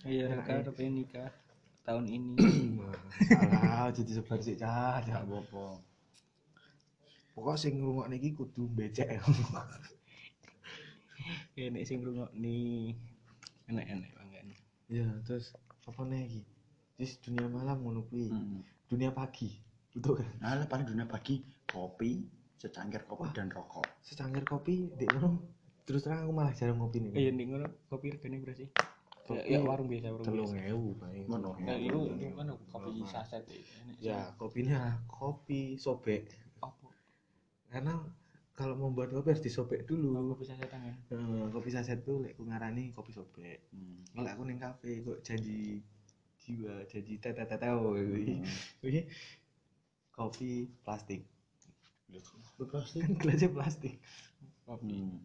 Iya, eh. arep nikah tahun ini. Salah jadi sebar sik cah. Gak cah. apa-apa. Pokok sing ngrungokne iki kudu becek. Kene sing ngrungokni enak-enak. Ya, terus apa nih iki? Terus dunia malam ngono kuwi. Hmm. Dunia pagi. Betul kan? Nah, lah paling dunia pagi kopi, secangkir kopi dan rokok. Secangkir kopi di ngono. Terus terang aku malah jarang ngopi nih. Iya, ning ngono kopi regane berapa sih? Ya, Kopi ya warung biasa, warung telung biasa. ewu paling. Ngono. Nah, itu itu kan kopi saset ya. Ya, kopinya kopi sobek. apa? Karena kalau membuat kopi harus disobek Oh, dulu. kopi sasetan ya. Eh, kopi saset tuh lek ku ngarani kopi sobek. Hmm. Kalau aku ning kafe kok janji jiwa, janji tete tete kuwi. Kuwi kopi plastik. Plastik. Kan gelasnya plastik. Kopi. Hmm.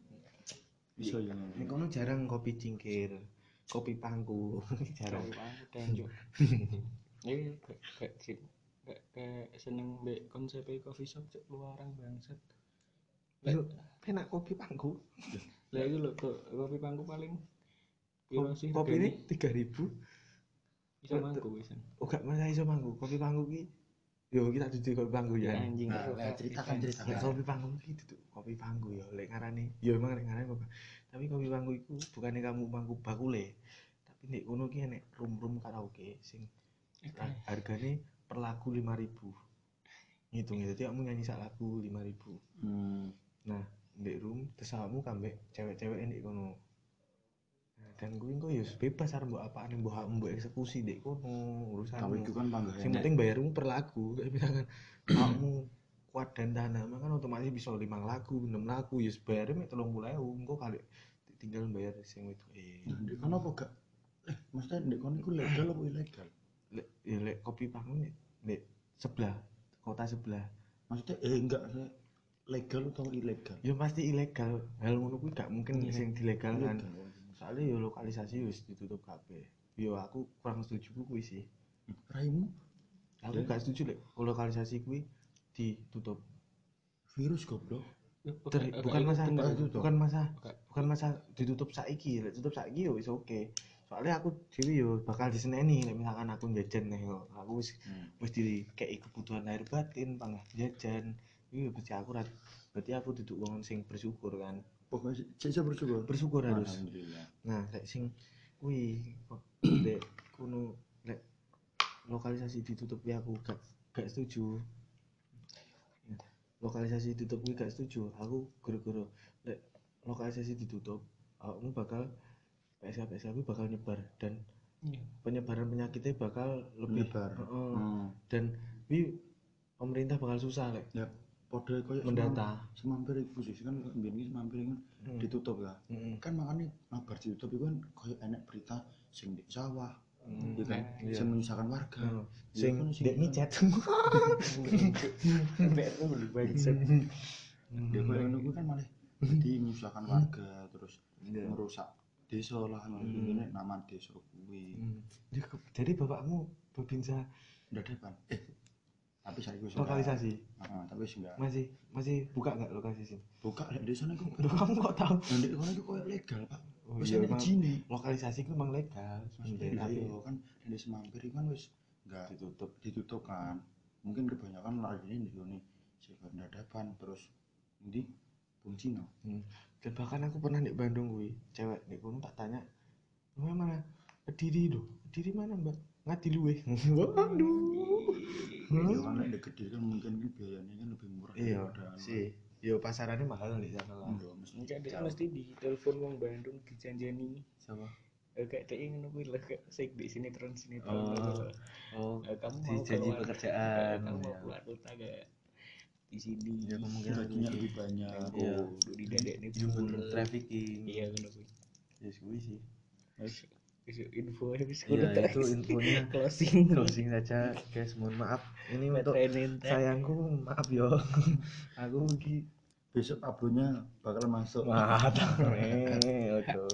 Bisa ya. Ning kono jarang kopi cingkir, kopi pangku, jarang. Jarang aku danjuk. Iya, gak gak gak gak gak seneng mbek konsep coffee shop cek luaran bangsat. Yo, enak kopi pangku. Lah itu lho kopi pangku paling piro sih Kopi ini regane? tiga ribu. bisa mangku wisan. Oh gak masa iso mangku. Kopi pangku ki. Yo kita duduk kopi pangku ya. Anjing. Nah, lah, ceritakan. Ya kopi pangku ki duduk kopi pangku ya. Lek ngarani, yo emang lek ngarani kopi. Tapi kopi pangku iku bukannya kamu pangku bakule. Tapi nek kono ki enek room-room karaoke sing Oke. harganya per lagu 5000 ngitung itu kamu nyanyi sak lagu 5000 Hmm. Nah di room terus kamu kambek cewek-cewek ini kono. Nah, dan gue kok ya bebas arep mbok apaan mbok mbok eksekusi dek kono urusan Kamu itu kan bangga yang penting bayarmu per lagu kayak misalkan kamu kuat dan dana kan otomatis bisa lima lagu enam lagu ya bayarnya mek telung puluh ewu engko kali tinggal bayar sing itu eh. Ndek kono apa gak? Eh, maksudnya ndek kono iku legal apa ilegal? lek ya lek kopi panggung nek sebelah kota sebelah. Maksudnya eh enggak saya legal atau ilegal? ya pasti ilegal hal ngono kuwi gak mungkin sing dilegal kan soalnya ya lokalisasi wis ditutup kabeh yo aku kurang setuju ku kuwi sih Raimu aku Ya. gak setuju lek lokalisasi kuwi ditutup virus goblok. Ter- Oke, bukan oke, masa bener. ditutup. bukan masa Oke. bukan masa ditutup saiki lek tutup saiki yo wis oke soalnya aku dewi yo bakal diseneni lek misalkan aku jajan nih yo. aku wis Hmm. wis dikei kebutuhan lahir batin pangah jajan iki berarti aku rat berarti aku duduk wong sing bersyukur kan Pokoknya saya bersyukur. bersyukur harus Alhamdulillah. nah lek sing kuwi kok lek kuno lek lokalisasi ditutup ya aku gak gak setuju lokalisasi ditutup kuwi gak setuju aku guru-guru lek lokalisasi ditutup kamu bakal PSK PSK kuwi bakal nyebar dan Iya. penyebaran penyakitnya bakal lebih Menyebar. Heeh. Hmm. dan wi pemerintah bakal susah lek Ya, podo koyo Mendata. Semampir iku sih kan mbiyen iki semampir kan Hmm. ditutup ya. Heeh. Kan makanya mabar ditutup itu kan koyo enek berita sing di sawah, Hmm. ya kan, Iya. sing menyusahkan warga. Heeh. Ya sing kan, dek micet Ya koyo ngono kan malah jadi menyusahkan warga terus merusak desa lah ngene nama desa kuwi. Hmm. Jadi bapakmu babinsa Dadakan. Eh, tapi saya wis lokalisasi? Heeh, tapi enggak. masih masih buka nggak lokalisasi? Buka desa niku. Loh, kamu kok tahu? Nah, kono iku koyo legal, Pak. Oh, Wis iya, emang. izine. lokalisasi itu memang legal sebenarnya, tapi iya kan. Di semampir itu kan wis enggak ditutup. ditutup kan. Mungkin kebanyakan larinya di sini segar dadapan terus di Bung Cina Hmm. dan bahkan aku pernah di Bandung gue cewek di kono tak tanya lu mana? Kediri doh kediri mana mbak ngati luwe waduh. Ya kan lek gede kan mungkin kan biayanya kan lebih murah iya daripada sih yo pasarannya mahal di sana lah. Iya, mesti mesti di telepon wong Bandung dijanjani sama eh, kayak dia ingin kuwi lah kayak sik di sinetron sinetron Oh. oh Eh, kamu mau keluar- pekerjaan, kamu mau ya. keluar kota gak di sini. Ya kemungkinan gajinya lebih lebih banyak. Iya. oh di dadek ini trafficking. Iya ngono kuwi ya gue sih info habis ya itu infonya. Closing. Closing saja guys mohon maaf. Ini untuk sayangku maaf yo. Aku ki besok uploadnya bakal masuk. Mantap nih ojo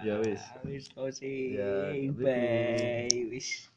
ya wis. wis closing. Ya, bye. wis